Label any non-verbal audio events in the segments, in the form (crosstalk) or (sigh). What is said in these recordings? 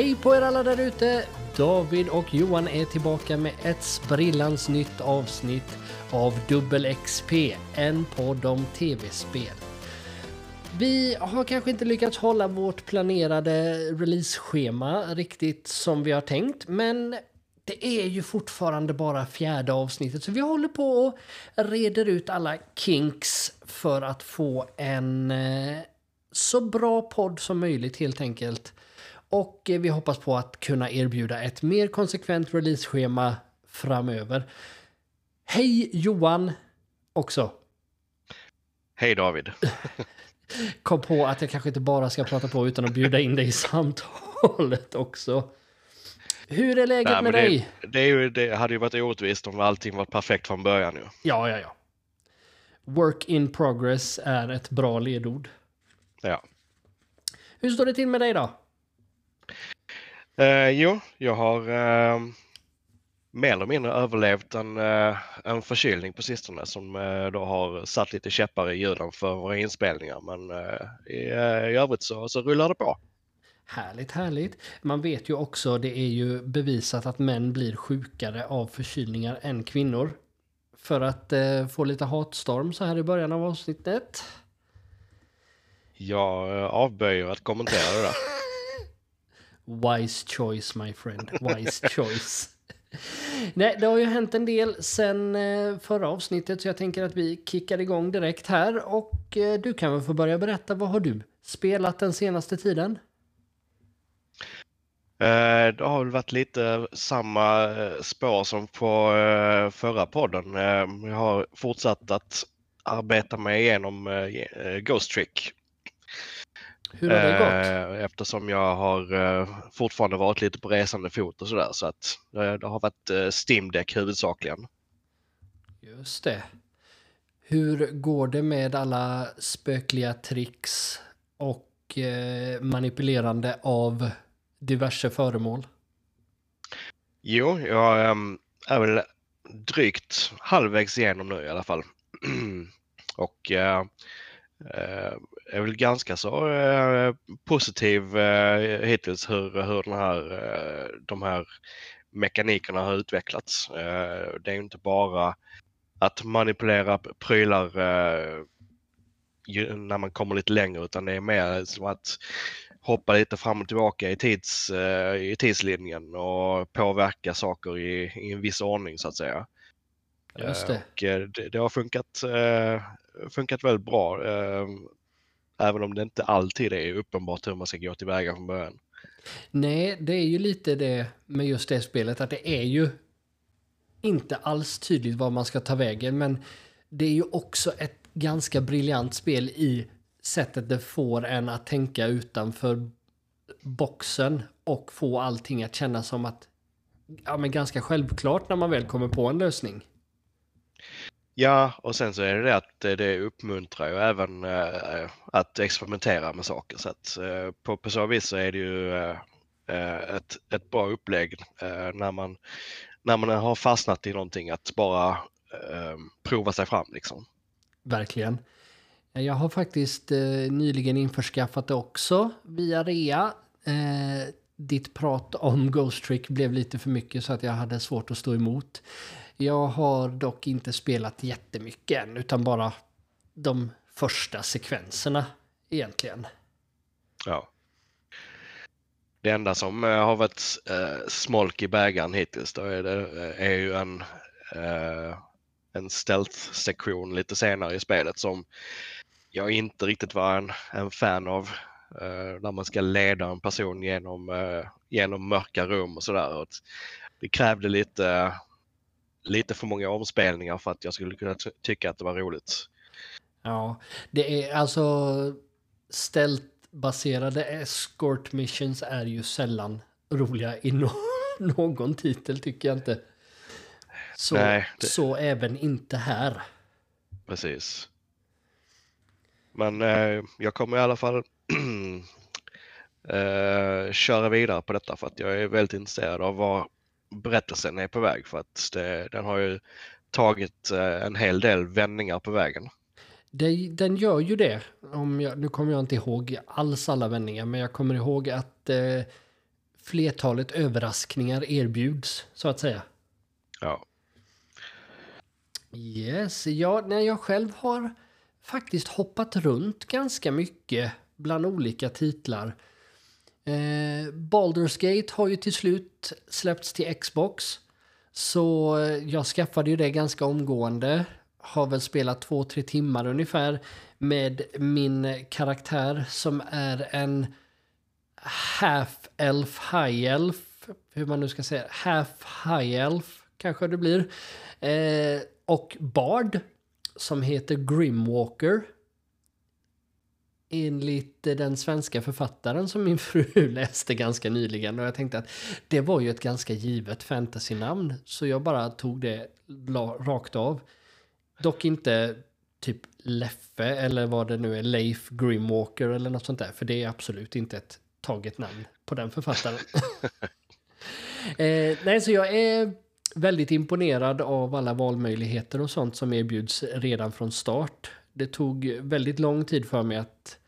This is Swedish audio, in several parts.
Hej på er alla där ute! David och Johan är tillbaka med ett sprillans nytt avsnitt av Dubbel XP, en podd om tv-spel. Vi har kanske inte lyckats hålla vårt planerade releaseschema riktigt som vi har tänkt, men det är ju fortfarande bara fjärde avsnittet så vi håller på och reder ut alla kinks för att få en eh, så bra podd som möjligt helt enkelt. Och vi hoppas på att kunna erbjuda ett mer konsekvent releaseschema framöver. Hej Johan också. Hej David. (laughs) Kom på att jag kanske inte bara ska prata på utan att bjuda in dig i samtalet också. Hur är läget Nej, med men dig? det, det, ju, det hade ju varit orättvist om allting var perfekt från början nu. Ja, ja, ja. Work in progress är ett bra ledord. Ja. Hur står det till med dig då? Eh, jo, jag har eh, mer eller mindre överlevt en, eh, en förkylning på sistone som eh, då har satt lite käppar i hjulen för våra inspelningar. Men eh, i, eh, i övrigt så, så rullar det på. Härligt, härligt. Man vet ju också, det är ju bevisat att män blir sjukare av förkylningar än kvinnor. För att eh, få lite hatstorm så här i början av avsnittet. Jag eh, avböjer att kommentera det där. (laughs) Wise choice my friend, wise (laughs) choice. Nej, det har ju hänt en del sen eh, förra avsnittet så jag tänker att vi kickar igång direkt här och eh, du kan väl få börja berätta vad har du spelat den senaste tiden? Eh, det har väl varit lite samma spår som på förra podden. Jag har fortsatt att arbeta mig igenom Ghost Trick. Hur har det gått? Eh, Eftersom jag har eh, fortfarande varit lite på resande fot och sådär. Så att eh, det har varit Steam Deck huvudsakligen. Just det. Hur går det med alla spökliga tricks och manipulerande av diverse föremål? Jo, jag ehm, är väl drygt halvvägs igenom nu i alla fall. (clears throat) och är väl ganska så eh, positiv eh, hittills hur, hur den här, eh, de här mekanikerna har utvecklats. Eh, det är inte bara att manipulera prylar eh, när man kommer lite längre utan det är mer som att hoppa lite fram och tillbaka i, tids, i tidslinjen och påverka saker i, i en viss ordning så att säga. Just det. Och det, det har funkat, funkat väldigt bra. Även om det inte alltid är uppenbart hur man ska gå tillväga från början. Nej, det är ju lite det med just det spelet att det är ju inte alls tydligt var man ska ta vägen men det är ju också ett ganska briljant spel i sättet det får en att tänka utanför boxen och få allting att kännas som att ja, men ganska självklart när man väl kommer på en lösning. Ja, och sen så är det det att eh, det, uppmuntrar ju även eh, att experimentera med saker. Så att eh, på, på så vis så är det ju ett, ett bra upplägg när, man, när man har fastnat i någonting att bara ehm, prova sig fram liksom. Verkligen. Jag har faktiskt nyligen införskaffat det också via rea. Ditt prat om Ghost Trick blev lite för mycket så att jag hade svårt att stå emot. Jag har dock inte spelat jättemycket än utan bara de första sekvenserna egentligen. Ja. Det enda som eh, har varit eh, smolk i bägaren hittills då är, det, eh, är ju en, eh, en stealth-sektion lite senare i spelet som jag inte riktigt var en, en fan av. Eh, när man ska leda en person genom, eh, genom mörka rum och sådär. Det krävde lite, lite för många omspelningar för att jag skulle kunna ty- tycka att det var roligt. Ja, det är alltså stealth-baserade escort missions är ju sällan roliga i no (laughs) någon titel tycker jag inte. Så, Nej, det- så även inte här. Precis. Men eh, jag kommer i alla fall (clears throat) eh, köra vidare på detta för att jag är väldigt intresserad av var berättelsen är på väg för att det, den har ju tagit eh, en hel del vändningar på vägen. Det, den gör ju det. Om jag, nu kommer jag inte ihåg alls alla vändningar, men jag kommer ihåg att eh, flertalet överraskningar erbjuds, så att säga. Ja. Yes, ja, när jag själv har faktiskt hoppat runt ganska mycket bland olika titlar. Eh, Baldur's Gate har ju till slut släppts till Xbox. Så jag skaffade ju det ganska omgående. Har väl spelat två, tre timmar ungefär med min karaktär som är en half-elf, high-elf. Hur man nu ska säga. Half-high-elf kanske det blir. Eh, och Bard som heter Grimwalker. Enligt den svenska författaren som min (laughs) fru läste ganska nyligen. Och jag tänkte att det var ju ett ganska givet fantasynamn. Så jag bara tog det rakt av. Dock inte typ Leffe eller vad det nu är, Leif Grimwalker eller något sånt där. För det är absolut inte ett taget namn på den författaren. (laughs) (laughs) eh, nej, så jag är väldigt imponerad av alla valmöjligheter och sånt som erbjuds redan från start. Det tog väldigt lång tid för mig att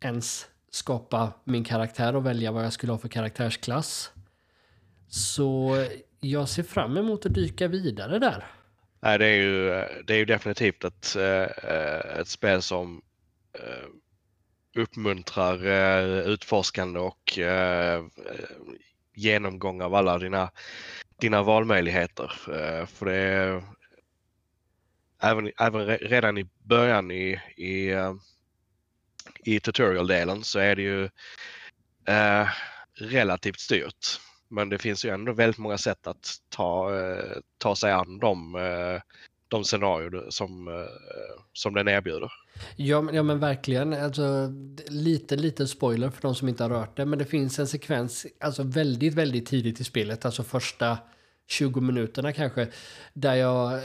ens skapa min karaktär och välja vad jag skulle ha för karaktärsklass. Så jag ser fram emot att dyka vidare där. Nej, det är ju, det är ju definitivt ett, eh, ett spel som eh, uppmuntrar eh, utforskande och genomgång av alla dina dina valmöjligheter. För det är även, även redan i början i, i, eh, i tutorial-delen så är det ju eh, relativt styrt. Men det finns ju ändå väldigt många sätt att ta, eh, ta sig an de, eh, de scenarier som, eh, som den erbjuder. Ja men, ja, men verkligen. Alltså, lite, lite spoiler för de som inte har rört det. Men det finns en sekvens alltså väldigt, väldigt tidigt i spelet. Alltså första 20 minuterna kanske. Där jag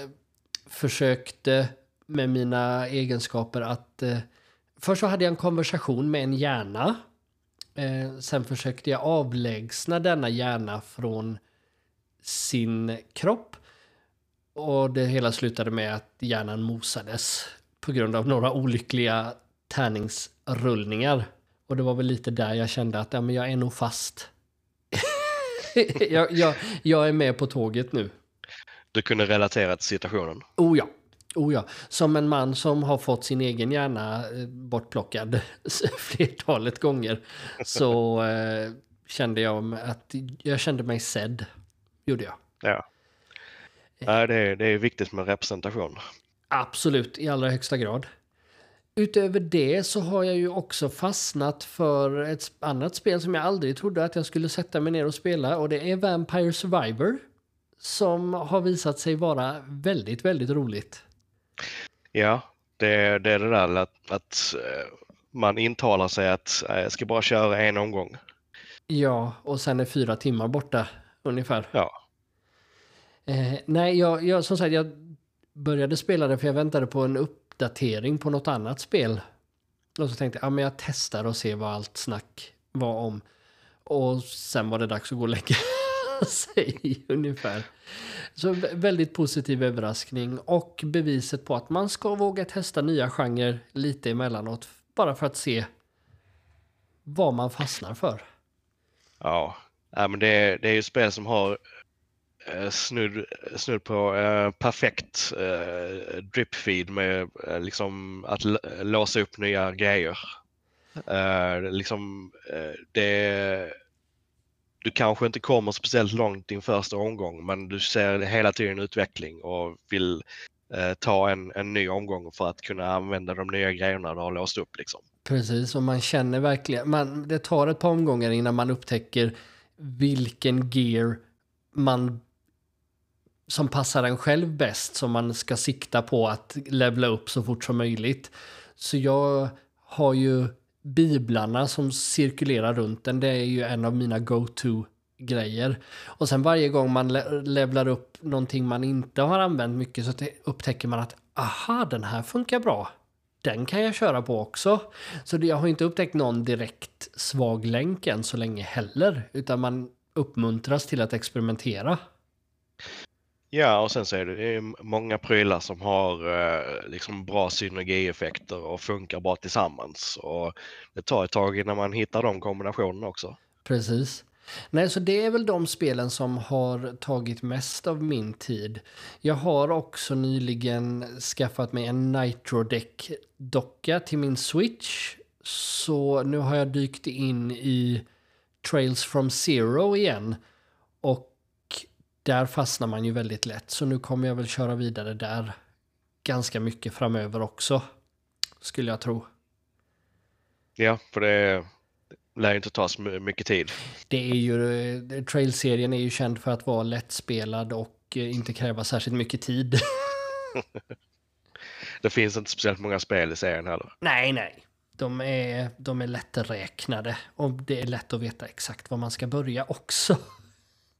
försökte med mina egenskaper att... Eh, först så hade jag en konversation med en hjärna. Eh, sen försökte jag avlägsna denna hjärna från sin kropp. Och det hela slutade med att hjärnan mosades på grund av några olyckliga tärningsrullningar. Och det var väl lite där jag kände att ja, men jag är nog fast. (laughs) jag, jag, jag är med på tåget nu. Du kunde relatera till situationen? Oh ja. Oh ja. Som en man som har fått sin egen hjärna eh, bortplockad (laughs) flertalet gånger så (laughs) eh, kände jag att jag kände mig sedd. Gjorde jag. Ja. ja det, är, det är viktigt med representation. Absolut, i allra högsta grad. Utöver det så har jag ju också fastnat för ett annat spel som jag aldrig trodde att jag skulle sätta mig ner och spela och det är Vampire Survivor. Som har visat sig vara väldigt, väldigt roligt. Ja, det, det är det där att, att eh, man intalar sig att eh, jag ska bara köra en omgång. Ja, och sen är fyra timmar borta ungefär. Ja. Eh, nej, jag, jag, som sagt, jag började spela det för jag väntade på en uppdatering på något annat spel. Och så tänkte jag, ja men jag testar och ser vad allt snack var om. Och sen var det dags att gå och lägga (laughs) sig ungefär. Så väldigt positiv överraskning och beviset på att man ska våga testa nya genrer lite emellanåt. Bara för att se vad man fastnar för. Ja, ja men det, det är ju spel som har eh, snudd, snudd på eh, perfekt eh, dripfeed med eh, liksom att låsa upp nya grejer. Eh, liksom, eh, det, du kanske inte kommer speciellt långt din första omgång men du ser hela tiden utveckling och vill eh, ta en, en ny omgång för att kunna använda de nya grejerna du har låst upp. Liksom. Precis, och man känner verkligen, man, det tar ett par omgångar innan man upptäcker vilken gear man som passar en själv bäst som man ska sikta på att levla upp så fort som möjligt. Så jag har ju biblarna som cirkulerar runt den. Det är ju en av mina go-to grejer. Och sen varje gång man le levlar upp någonting man inte har använt mycket så upptäcker man att aha, den här funkar bra. Den kan jag köra på också. Så jag har inte upptäckt någon direkt svag länk än så länge heller. Utan man uppmuntras till att experimentera. Ja, och sen så är det många prylar som har eh, liksom bra synergieffekter och funkar bra tillsammans. Och det tar ett tag innan man hittar de kombinationerna också. Precis. Nej, så det är väl de spelen som har tagit mest av min tid. Jag har också nyligen skaffat mig en Nitro Deck-docka till min Switch. Så nu har jag dykt in i Trails from Zero igen. Och där fastnar man ju väldigt lätt. Så nu kommer jag väl köra vidare där ganska mycket framöver också. Skulle jag tro. Ja, för det lär inte ta så mycket tid. Det är ju, Trail-serien är ju känd för att vara lättspelad och eh, inte kräva särskilt mycket tid. (laughs) det finns inte speciellt många spel i serien heller. Nej, nej. De är, de är lätträknade och det är lätt att veta exakt var man ska börja också.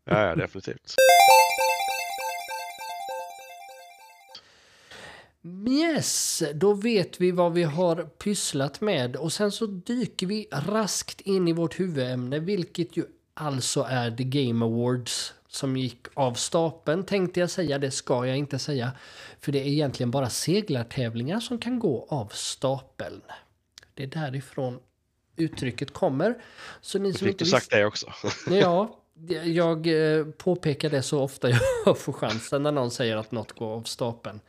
Ja, ja definitivt. Yes, då vet vi vad vi har pysslat med och sen så dyker vi raskt in i vårt huvudämne, vilket ju alltså är The Game Awards som gick av stapeln tänkte jag säga, det ska jag inte säga. För det är egentligen bara seglartävlingar som kan gå av stapeln. Det är därifrån uttrycket kommer. Så ni som inte sagt det också. ja, jag eh, påpekar det så ofta (laughs) jag får chansen när någon säger att något går av stapeln.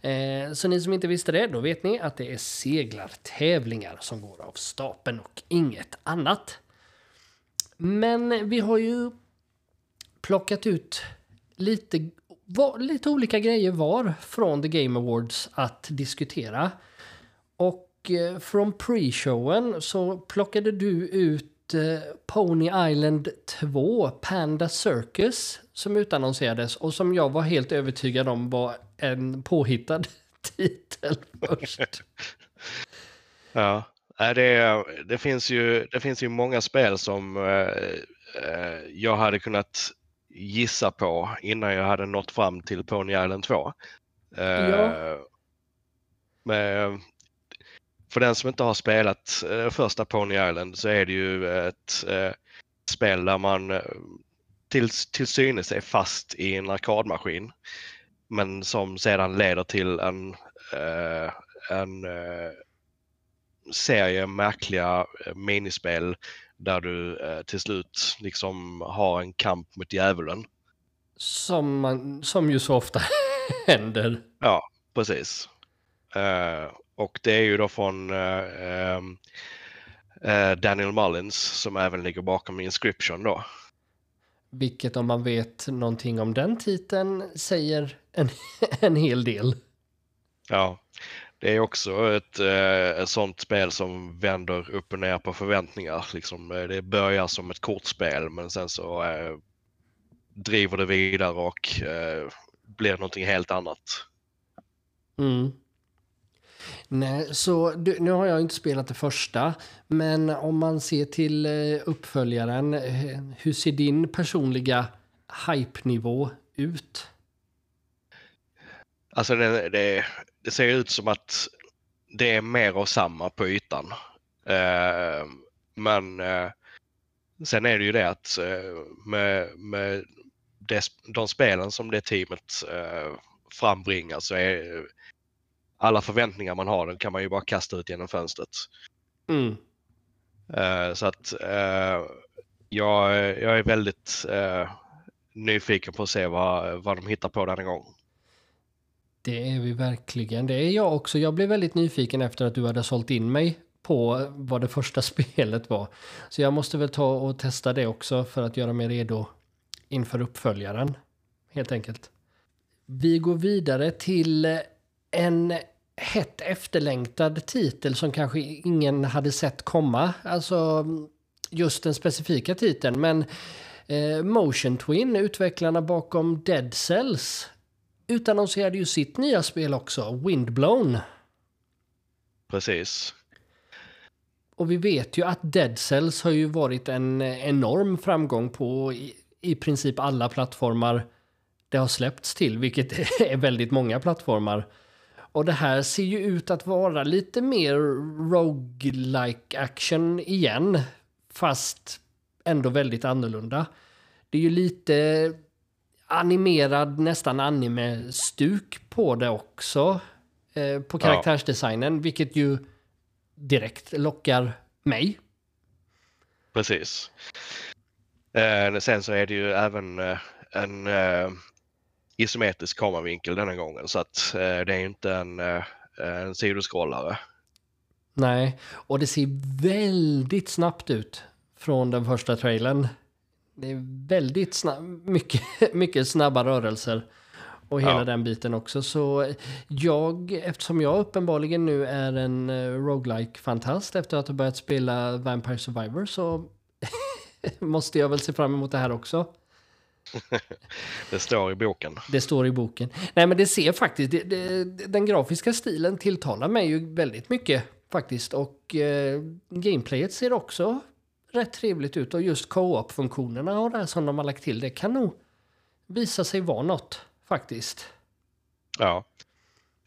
Eh, så ni som inte visste det, då vet ni att det är seglartävlingar som går av stapeln och inget annat. Men vi har ju plockat ut lite, lite olika grejer var från The Game Awards att diskutera. Och eh, från pre-showen så plockade du ut Pony Island 2 Panda Circus som utannonserades och som jag var helt övertygad om var en påhittad (laughs) titel först. (laughs) ja, det, det, finns ju, det finns ju många spel som eh, eh, jag hade kunnat gissa på innan jag hade nått fram till Pony Island 2. Eh, ja. Men för den som inte har spelat eh, första Pony Island så är det ju ett eh, spel där man eh, till, till synes är fast i en arkadmaskin men som sedan leder till en, eh, en eh, serie märkliga eh, minispel där du till slut liksom har en kamp mot djävulen. Som, man, som ju så ofta (laughs) händer. Ja, precis. Uh, och det är ju då från uh, uh, Daniel Mullins som även ligger bakom Inscription då. Vilket om man vet någonting om den titeln säger en, (laughs) en hel del. Ja, det är också ett, eh, ett sånt spel som vänder upp och ner på förväntningar. Liksom, eh, det börjar som ett kortspel men sen så eh, driver det vidare och eh, blir någonting helt annat. Mm. Nej, så du, nu har jag inte spelat det första, men om man ser till eh, uppföljaren, eh, hur ser din personliga hype-nivå ut? Alltså det, det, det, ser ut som att det är mer av samma på ytan. Eh, men eh, sen är det ju det att eh, med, med det, de spelen som det teamet eh, frambringar så är alla förväntningar man har den kan man ju bara kasta ut genom fönstret. Mm. Uh, så att uh, jag, jag är väldigt uh, nyfiken på att se vad, vad de hittar på denna gång. Det är vi verkligen. Det är jag också. Jag blev väldigt nyfiken efter att du hade sålt in mig på vad det första (laughs) spelet var. Så jag måste väl ta och testa det också för att göra mig redo inför uppföljaren. Helt enkelt. Vi går vidare till en hett efterlängtad titel som kanske ingen hade sett komma. Alltså just den specifika titeln. Men eh, Motion Twin, utvecklarna bakom Dead Cells, utannonserade ju sitt nya spel också, Windblown. Precis. Och vi vet ju att Dead Cells har ju varit en enorm framgång på i, i princip alla plattformar det har släppts till, vilket (laughs) är väldigt många plattformar. Och det här ser ju ut att vara lite mer roguelike action igen. Fast ändå väldigt annorlunda. Det är ju lite animerad, nästan anime-stuk på det också. Eh, på karaktärsdesignen, ja. vilket ju direkt lockar mig. Precis. Eh, sen så är det ju även eh, en eh, isometrisk kameravinkel denna gången så att eh, det är inte en, eh, en sidoskrollare. Nej, och det ser väldigt snabbt ut från den första trailern. Det är väldigt snabb, mycket, (laughs) mycket snabba rörelser och hela Ja. den biten också. Så jag, eftersom jag uppenbarligen nu är en uh, roguelike fantast efter att ha börjat spela Vampire Survivor så (laughs) måste jag väl se fram emot det här också. Det står i boken. Det står i boken. Nej men det ser faktiskt, det, det, den grafiska stilen tilltalar mig ju väldigt mycket faktiskt. Och eh, gameplayet ser också rätt trevligt ut. Och just co-op-funktionerna och det här som de har lagt till, det kan nog visa sig vara något faktiskt. Ja.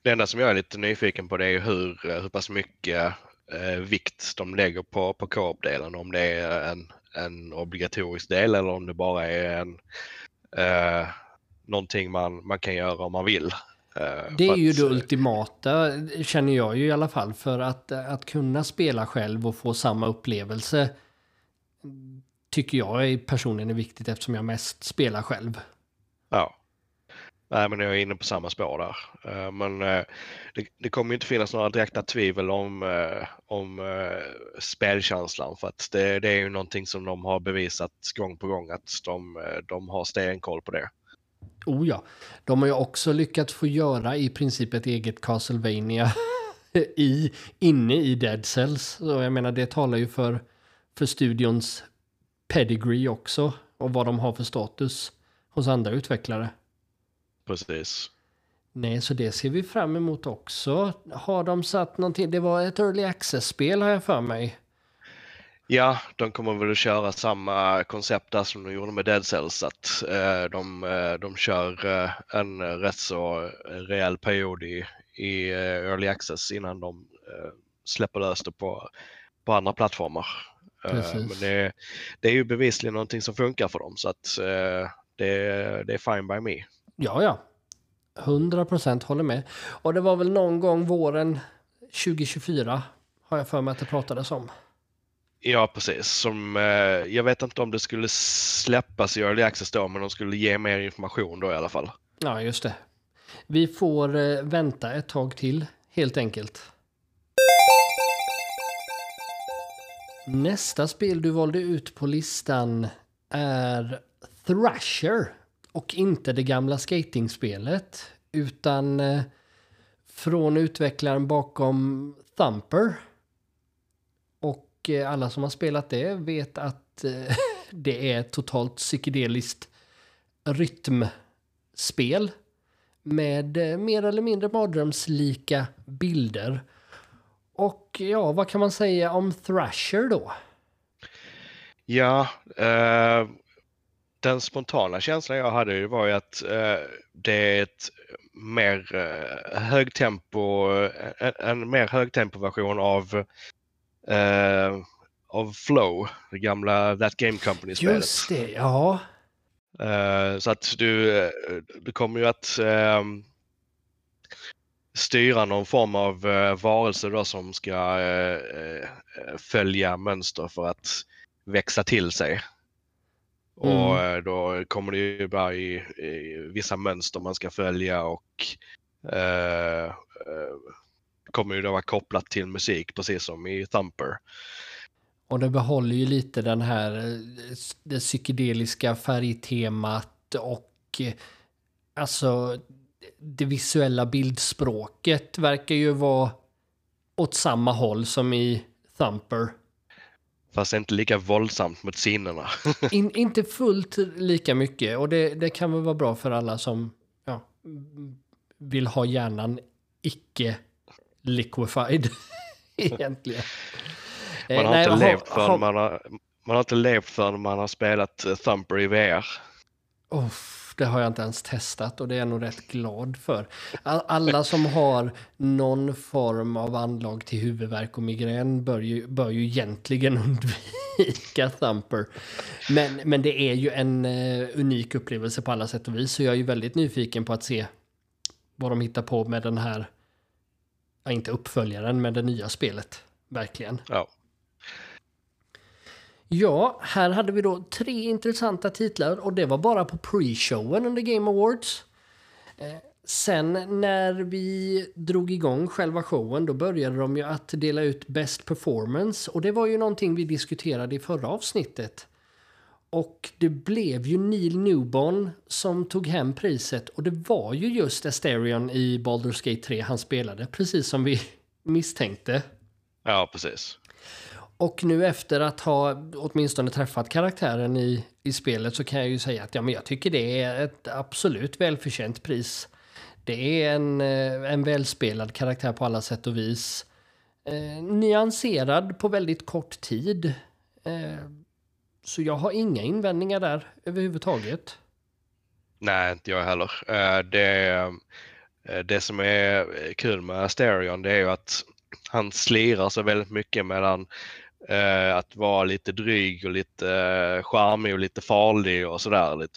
Det enda som jag är lite nyfiken på det är hur, eh, hur pass mycket eh, vikt de lägger på, på co-op-delen. Om det är en, en obligatorisk del eller om det bara är en, eh, någonting man, man kan göra om man vill. Eh, Det är ju det eh, ultimata, känner jag ju i alla fall. För att, att kunna spela själv och få samma upplevelse tycker jag personligen är viktigt eftersom jag mest spelar själv. Ja. Nej, men jag är inne på samma spår där. Eh, men eh, det, det kommer ju inte finnas några direkta tvivel om, eh, om spelkänslan för att det, det är ju någonting som de har bevisat gång på gång att de, de har stenkoll på det. Oh ja, de har ju också lyckats få göra i princip ett eget Castlevania (laughs) i, inne i Dead Cells. Så jag menar det talar ju för, för studions pedigree också och vad de har för status hos andra utvecklare. Precis. Nej, så det ser vi fram emot också. Har de satt någonting? Det var ett early access-spel har jag för mig. Ja, de kommer väl att köra samma koncept där som de gjorde med Dead Cells. Att eh, de, eh, de kör eh, en rätt så rejäl period i, i Early Access innan de släpper lös det på, på andra plattformar. Precis. men det, det är ju bevisligen någonting som funkar för dem så att det, det är fine by me. Ja, ja. 100% håller med. Och det var väl någon gång våren 2024 har jag för mig att det pratades om. Ja, precis. Som, eh, jag vet inte om det skulle släppas i Early Access då, men de skulle ge mer information då i alla fall. Ja, just det. Vi får eh, vänta ett tag till, helt enkelt. Nästa spel du valde ut på listan är Thrasher. Och inte det gamla skatingspelet, utan eh, från utvecklaren bakom Thumper. Och eh, alla som har spelat det vet att eh, (laughs) det är totalt psykedeliskt rytmspel med mer eller mindre mardrömslika bilder. Och ja, vad kan man säga om Thrasher då? Ja, eh, den spontana känslan jag hade var ju att eh, det är ett mer eh, högtempo, en, en mer högtempoversion av eh, av Flow, det gamla That Game Company-spelet. Just det, ja. Eh, så att du, eh, du kommer ju att eh, styra någon form av uh, varelse då som ska eh, eh, följa mönster för att växa till sig. Och eh, då kommer det ju bara i, i vissa mönster man ska följa och eh, eh, kommer ju då vara kopplat till musik precis som i Thumper. Och det behåller ju lite den här eh, det psykedeliska färgtemat och alltså det visuella bildspråket verkar ju vara åt samma håll som i Thumper. Fast inte lika våldsamt mot sinnena. (laughs) In, inte fullt lika mycket och det, det kan väl vara bra för alla som ja, vill ha hjärnan icke liquefied (laughs) egentligen. Man Eh, har, nej, inte levt har- förrän man, har, man har inte levt förrän man har spelat eh, Thumper i VR. Oh, det har jag inte ens testat och det är jag nog rätt glad för. Alla som har någon form av anlag till huvudvärk och migrän bör ju, bör ju egentligen (laughs) undvika Thumper. Men, men det är ju en uh, unik upplevelse på alla sätt och vis så jag är ju väldigt nyfiken på att se vad de hittar på med den här, ja, inte uppföljaren, men det nya spelet. Verkligen. Ja. Ja, här hade vi då tre intressanta titlar och det var bara på pre-showen under Game Awards. Eh, sen när vi drog igång själva showen då började de ju att dela ut Best Performance och det var ju någonting vi diskuterade i förra avsnittet. Och det blev ju Neil Newbon som tog hem priset och det var ju just Asterion i Baldur's Gate 3 han spelade, precis som vi (laughs) misstänkte. Ja, precis. Och nu efter att ha åtminstone träffat karaktären i, i spelet så kan jag ju säga att ja, men jag tycker det är ett absolut välförtjänt pris. Det är en, eh, en välspelad karaktär på alla sätt och vis. Eh, nyanserad på väldigt kort tid. Eh, så jag har inga invändningar där överhuvudtaget. Nej, inte jag heller. Eh, det, eh, det som är kul med Asterion det är ju att han slirar så väldigt mycket mellan eh, att vara lite dryg och lite eh, charmig och lite farlig och sådär.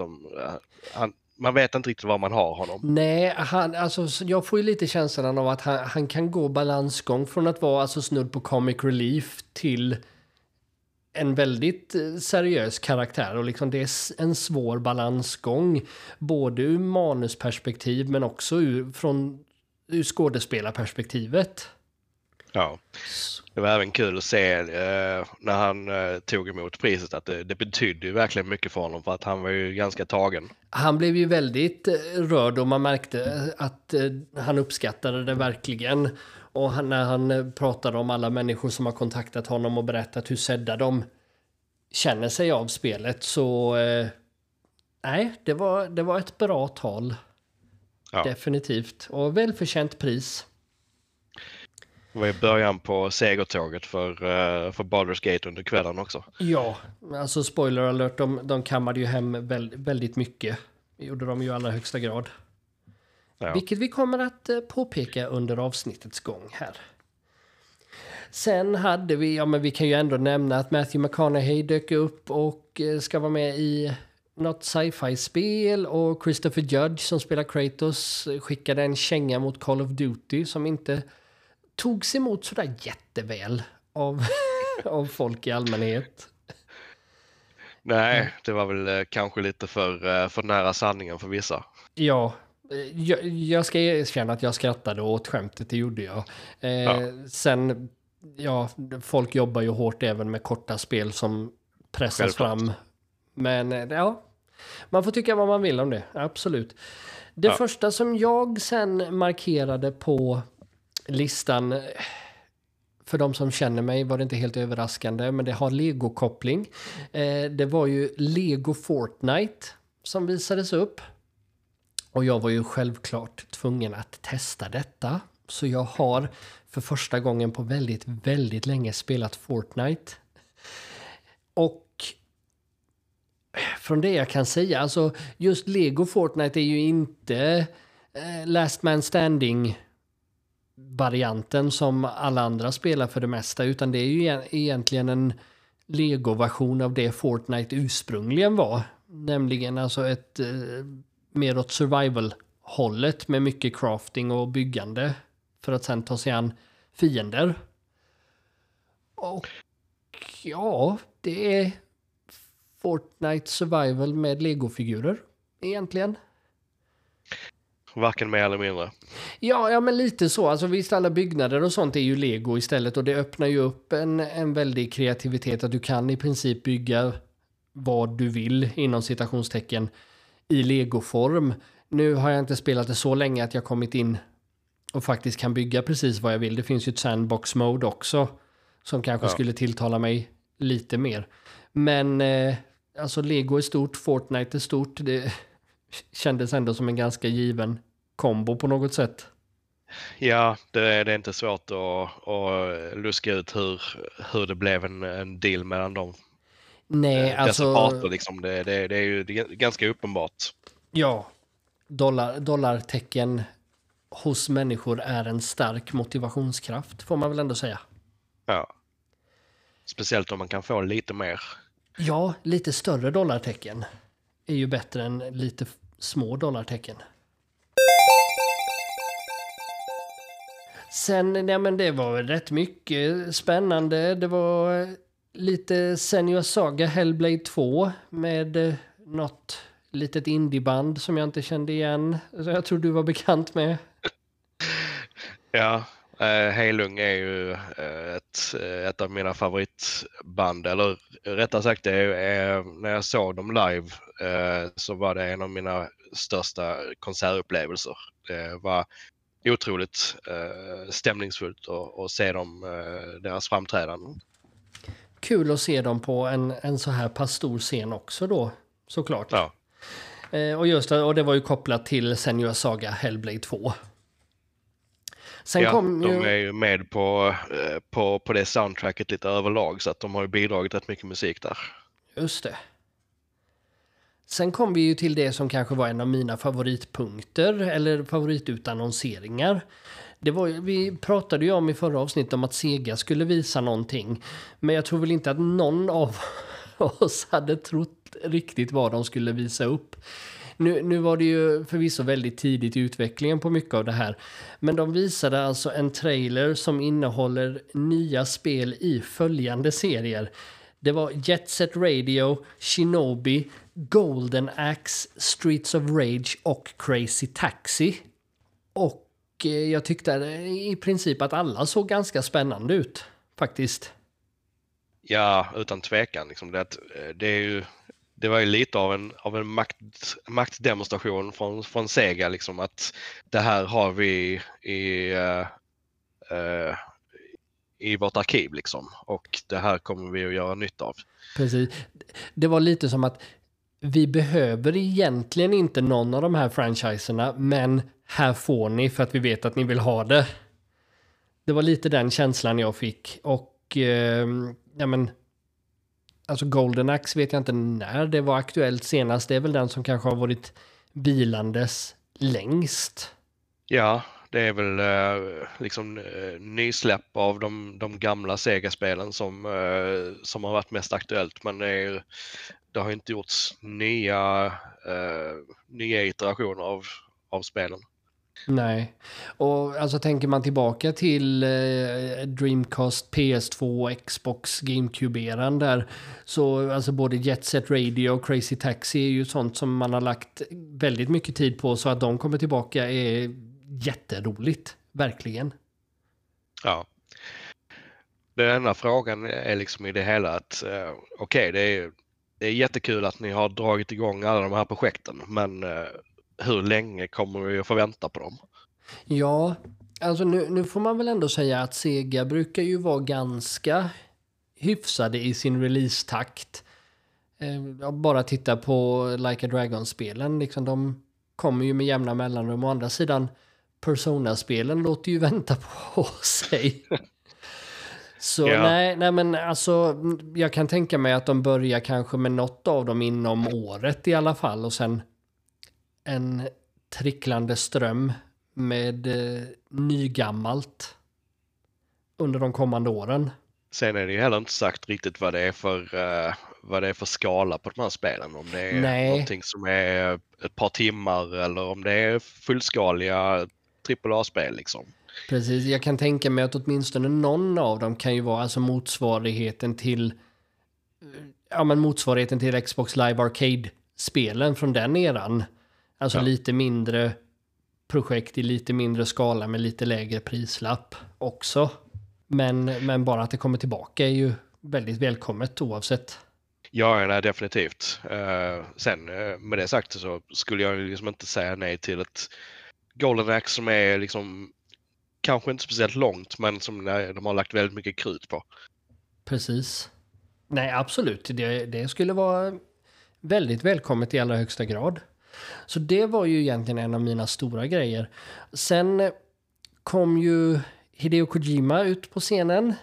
Han, man vet inte riktigt var man har honom. Nej, han, alltså, jag får ju lite känslan av att han, han kan gå balansgång från att vara alltså, snudd på comic relief till en väldigt eh, seriös karaktär och liksom det är en svår balansgång. Både ur manusperspektiv men också ur, från ur skådespelarperspektivet. Ja, det var även kul att se eh, när han eh, tog emot priset att det, det betydde ju verkligen mycket för honom för att han var ju ganska tagen. Han blev ju väldigt eh, rörd och man märkte att eh, han uppskattade det verkligen. Och han, när han eh, pratade om alla människor som har kontaktat honom och berättat hur sedda de känner sig av spelet så... Eh, nej, det var, det var ett bra tal. Ja. Definitivt. Och välförtjänt pris. Det var i början på segertåget för, uh, för Baldur's Gate under kvällen också. Ja, alltså spoiler alert, de, de kammade ju hem väldigt, väldigt mycket. Det gjorde de ju i allra högsta grad. Ja. Vilket vi kommer att eh, påpeka under avsnittets gång här. Sen hade vi, ja men vi kan ju ändå nämna att Matthew McConaughey dök upp och eh, ska vara med i något sci-fi-spel och Christopher Judge som spelar Kratos skickade en känga mot Call of Duty som inte togs emot sådär jätteväl av, (laughs) av folk i allmänhet. Nej, det var väl eh, kanske lite för, för nära sanningen för vissa. Ja, jag, jag, ska erkänna att jag skrattade åt skämtet, det gjorde jag. Eh, ja. Sen, ja, folk jobbar ju hårt även med korta spel som pressas Självklart. fram. Men eh, ja, man får tycka vad man vill om det, absolut. Det ja. första som jag sen markerade på listan, för de som känner mig var det inte helt överraskande, men det har Lego-koppling. Eh, det var ju Lego Fortnite som visades upp. Och jag var ju självklart tvungen att testa detta. Så jag har för första gången på väldigt, väldigt länge spelat Fortnite. Och från det jag kan säga, alltså just Lego Fortnite är ju inte eh, Last Man Standing varianten som alla andra spelar för det mesta, utan det är ju egentligen en Lego-version av det Fortnite ursprungligen var. Nämligen alltså ett eh, mer åt survival-hållet med mycket crafting och byggande för att sen ta sig an fiender. Och ja, det är Fortnite survival med lego-figurer egentligen. Varken mer eller mindre. Ja, ja, men lite så. Alltså visst, alla byggnader och sånt är ju lego istället och det öppnar ju upp en, en väldig kreativitet att du kan i princip bygga vad du vill inom citationstecken i legoform. Nu har jag inte spelat det så länge att jag kommit in och faktiskt kan bygga precis vad jag vill. Det finns ju ett sandbox mode också som kanske ja. skulle tilltala mig lite mer. Men eh, alltså Lego är stort, Fortnite är stort. Det kändes ändå som en ganska given kombo på något sätt. Ja, det är, det är inte svårt att, att luska ut hur, hur det blev en, en deal mellan dem Nej, eh, alltså... Parter, liksom. det, det, det är ju ganska uppenbart. Ja, dollar, dollartecken hos människor är en stark motivationskraft, får man väl ändå säga. Ja. Speciellt om man kan få lite mer. Ja, lite större dollartecken är ju bättre än lite små dollartecken. Sen, ja men det var rätt mycket spännande. Det var eh, lite Senua Saga Hellblade 2 med eh, något litet indieband som jag inte kände igen. Så jag tror du var bekant med. Ja, eh, Heilung är ju eh, ett, eh, ett av mina favoritband, eller rättare sagt det är, eh, när jag såg dem live eh, så var det en av mina största konsertupplevelser. Det var otroligt eh, stämningsfullt att, se dem, eh, deras framträdanden. Kul att se dem på en, en så här pass stor scen också då, såklart. Ja. Eh, och just och det var ju kopplat till Senua Saga Hellblade 2. Sen ja, kom de ju... är ju med på, eh, på, på det soundtracket lite överlag så att de har ju bidragit rätt mycket musik där. Just det. Sen kom vi ju till det som kanske var en av mina favoritpunkter, eller favoritutannonseringar. Det var, vi pratade ju om i förra avsnittet om att Sega skulle visa någonting. Men jag tror väl inte att någon av (laughs) oss hade trott riktigt vad de skulle visa upp. Nu, nu var det ju förvisso väldigt tidigt i utvecklingen på mycket av det här. Men de visade alltså en trailer som innehåller nya spel i följande serier. Det var Jet Set Radio, Shinobi, Golden Axe, Streets of Rage och Crazy Taxi. Och eh, jag tyckte eh, i princip att alla såg ganska spännande ut, faktiskt. Ja, utan tvekan. Liksom det, eh, det, är ju, det var ju lite av en, av en makt, maktdemonstration från, från Sega. Liksom, att det här har vi i, uh, uh, i vårt arkiv. Liksom, och det här kommer vi att göra nytta av. Precis. Det var lite som att vi behöver egentligen inte någon av de här franchiserna, men här får ni för att vi vet att ni vill ha det. Det var lite den känslan jag fick och eh, ja men alltså Golden Axe vet jag inte när det var aktuellt senast. Det är väl den som kanske har varit bilandes längst. Ja, det är väl eh, liksom eh, nysläpp av de, de gamla Sega-spelen som, eh, som har varit mest aktuellt. Men det, är, det har inte gjorts nya, eh, nya iterationer av, av spelen. Nej, och alltså tänker man tillbaka till eh, Dreamcast, PS2, Xbox, GameCube-eran där. Så alltså både Jet Set Radio och Crazy Taxi är ju sånt som man har lagt väldigt mycket tid på. Så att de kommer tillbaka är jätteroligt, verkligen. Ja. Den enda frågan är liksom i det hela att eh, okej, det, är, det är jättekul att ni har dragit igång alla de här projekten, men eh, hur länge kommer vi att få vänta på dem? Ja, alltså nu, nu får man väl ändå säga att Sega brukar ju vara ganska hyfsade i sin releasetakt. Eh, bara titta på Like a Dragon-spelen, liksom de kommer ju med jämna mellanrum. Å andra sidan, Persona-spelen låter ju (laughs) vänta på sig. Så Ja. nej, nej, men alltså jag kan tänka mig att de börjar kanske med något av dem inom året i alla fall och sen en tricklande ström med eh, nygammalt under de kommande åren. Sen är det ju heller inte sagt riktigt vad det är för, eh, vad det är för skala på de här spelen. Om det är Nej. någonting som är ett par timmar eller om det är fullskaliga AAA-spel liksom. Precis, jag kan tänka mig att åtminstone någon av dem kan ju vara alltså motsvarigheten till eh, ja, men motsvarigheten till Xbox Live Arcade-spelen från den eran. Alltså Ja. lite mindre projekt i lite mindre skala med lite lägre prislapp också. Men, men bara att det kommer tillbaka är ju väldigt välkommet oavsett. Ja, nej, definitivt. Eh, sen eh, med det sagt så skulle jag liksom inte säga nej till ett Golden Axe som är liksom kanske inte speciellt långt men som de har lagt väldigt mycket krut på. Precis. Nej, absolut. Det, det skulle vara väldigt välkommet i allra högsta grad. Så det var ju egentligen en av mina stora grejer. Sen eh, kom ju Hideo Kojima ut på scenen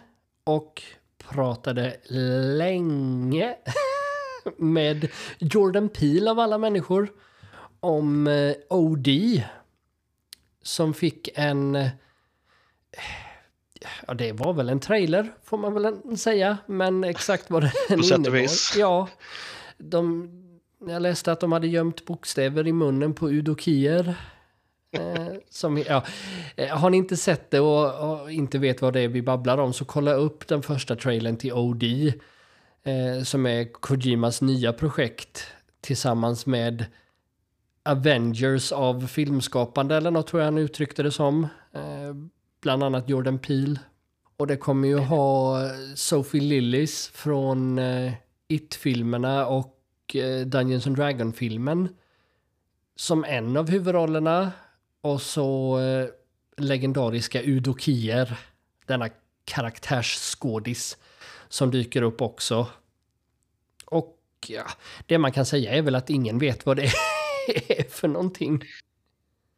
och pratade länge (laughs) med Jordan Peele av alla människor om eh, OD som fick en eh, Ja, det var väl en trailer får man väl säga, men exakt vad den (laughs) På sätt och innebar. vis. Ja, de, jag läste att de hade gömt bokstäver i munnen på udokier. Eh, som, ja. Eh, Har ni inte sett det och, och inte vet vad det är vi babblar om så kolla upp den första trailern till OD. eh, som är Kojimas nya projekt tillsammans med Avengers av filmskapande eller något tror jag han uttryckte det som. Eh, bland annat Jordan Peele. Och det kommer ju ha Sophie Lillis från eh, It-filmerna och Eh, Dungeons and Dragon-filmen som en av huvudrollerna. Och så eh, legendariska Udo Kier, denna karaktärsskådis som dyker upp också. Och ja, det man kan säga är väl att ingen vet vad det (laughs) är för någonting.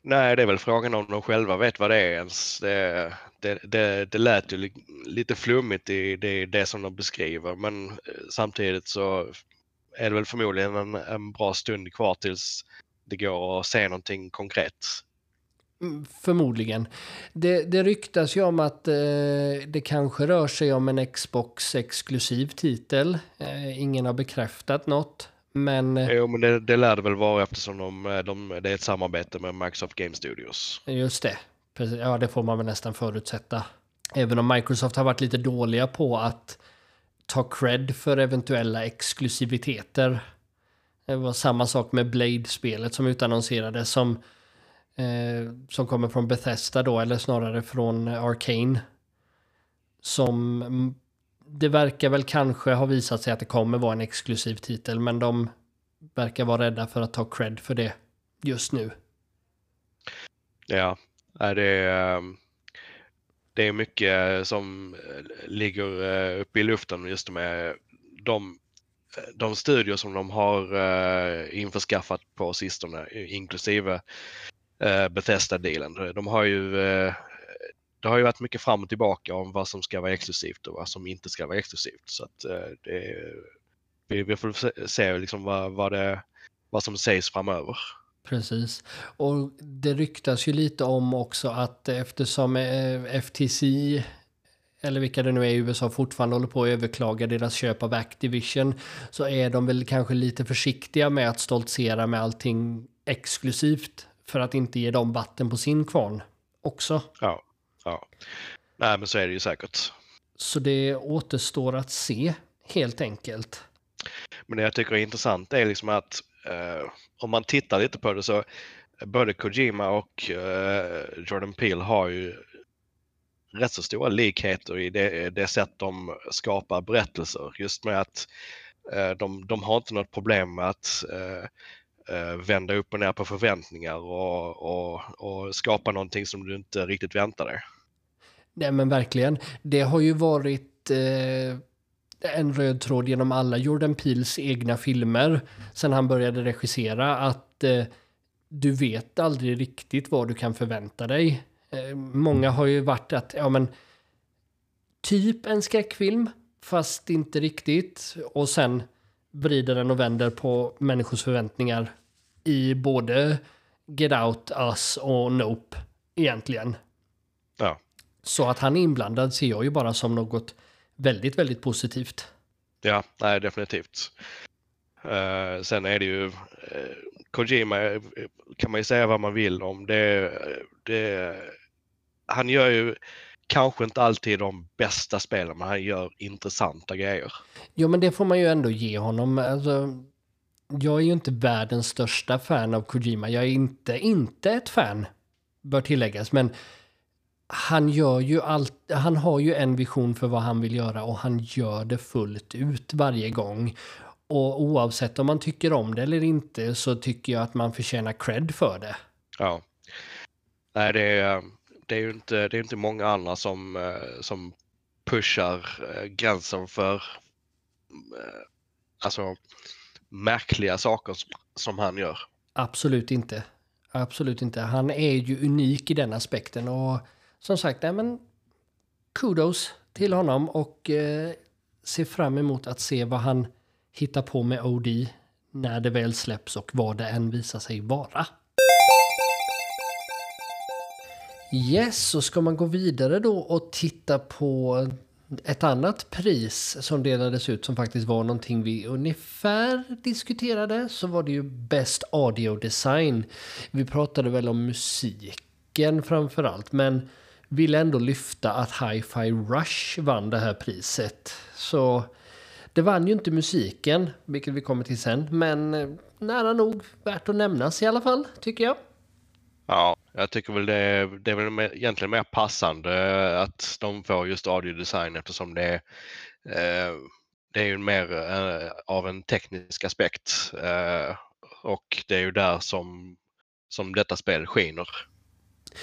Nej, det är väl frågan om de själva vet vad det är ens. Det, det, det, det lät ju lite flummigt i det, det som de beskriver, men eh, samtidigt så är det väl förmodligen en, en bra stund kvar tills det går att se någonting konkret. Mm, förmodligen. Det, det ryktas ju om att eh, det kanske rör sig om en Xbox-exklusiv titel. Eh, ingen har bekräftat något. Men, eh, jo, men det, det lär det väl vara eftersom de, eh, de, det är ett samarbete med Microsoft Game Studios. Just det. Precis. Ja, det får man väl nästan förutsätta. Även om Microsoft har varit lite dåliga på att ta cred för eventuella exklusiviteter. Det var samma sak med Blade-spelet som utannonserades som eh, som kommer från Bethesda då, eller snarare från Arcane. Som mm, det verkar väl kanske ha visat sig att det kommer vara en exklusiv titel, men de verkar vara rädda för att ta cred för det just nu. Ja, det är, det är mycket eh, som eh, ligger eh, uppe i luften just med de, de studier som de har införskaffat på sistone, inklusive Bethesda-dealen. De har ju det har ju varit mycket fram och tillbaka om vad som ska vara exklusivt och vad som inte ska vara exklusivt. Så att det, vi, vi får se liksom vad, vad, det, vad som sägs framöver. Precis. Och det ryktas ju lite om också att eftersom eh, FTC eller vilka det nu är i USA fortfarande håller på att överklaga deras köp av Activision så är de väl kanske lite försiktiga med att stoltsera med allting exklusivt för att inte ge dem vatten på sin kvarn också. Ja, ja. Nej, men så är det ju säkert. Så det återstår att se helt enkelt. Men det jag tycker är intressant är liksom att eh, om man tittar lite på det så både Kojima och eh, Jordan Peele har ju rätt så stora likheter i det, det sätt de skapar berättelser. Just med att eh, de, de har inte något problem med att eh, eh vända upp och ner på förväntningar och, och, och skapa någonting som du inte riktigt väntar dig. Nej men verkligen. Det har ju varit eh, en röd tråd genom alla Jordan Peels egna filmer sen han började regissera att eh, du vet aldrig riktigt vad du kan förvänta dig. Eh, många har ju varit att, ja men typ en skräckfilm fast inte riktigt och sen vrider den och vänder på människors förväntningar i både Get Out, Us och Nope egentligen. Ja. Så att han är inblandad ser jag ju bara som något väldigt, väldigt positivt. Ja, nej, definitivt. Uh, sen är det ju uh, Kojima kan man ju säga vad man vill om. Det, det, han gör ju kanske inte alltid de bästa spelen, men han gör intressanta grejer. Jo, men det får man ju ändå ge honom. Alltså, jag är ju inte världens största fan av Kojima. Jag är inte, inte ett fan, bör tilläggas. Men han gör ju allt, han har ju en vision för vad han vill göra och han gör det fullt ut varje gång. Och oavsett om man tycker om det eller inte så tycker jag att man förtjänar cred för det. Ja. Nej, det är, det är ju inte, det är inte många andra som, eh, som pushar eh, gränsen för eh, alltså märkliga saker som han gör. Absolut inte. Absolut inte. Han är ju unik i den aspekten och som sagt, nej men kudos till honom och eh, ser fram emot att se vad han hittar på med OD när det väl släpps och vad det än visar sig vara. Yes, så ska man gå vidare då och titta på ett annat pris som delades ut som faktiskt var någonting vi ungefär diskuterade så var det ju Best Audio Design. Vi pratade väl om musiken framför allt men ville ändå lyfta att Hi-Fi Rush vann det här priset. Så Det vann ju inte musiken, vilket vi kommer till sen, men eh, nära nog värt att nämnas i alla fall, tycker jag. Ja, jag tycker väl det, det är väl egentligen mer passande att de får just audiodesign eftersom det är, eh, det är ju mer eh, av en teknisk aspekt. Eh, och det är ju där som, som detta spel skiner.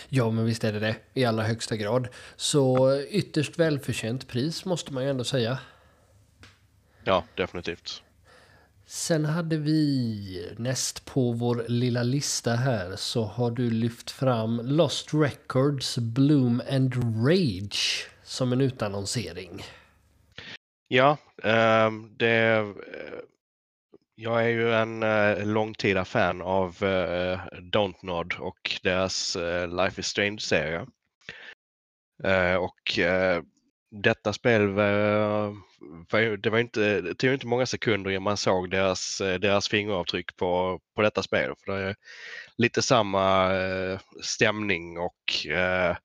Ja, men visst är det det i allra högsta grad. Så ytterst välförtjänt pris måste man ju ändå säga. Ja, definitivt. Sen hade vi näst på vår lilla lista här så har du lyft fram Lost Records Bloom and Rage som en utannonsering. Ja, eh, det... Jag är ju en eh, långtida fan av eh, Dontnod och deras eh, Life is Strange-serie. Eh, och eh, detta spel var, det var inte, det tog inte många sekunder innan man såg deras, eh, deras fingeravtryck på, på detta spel. För det är lite samma eh, stämning och eh,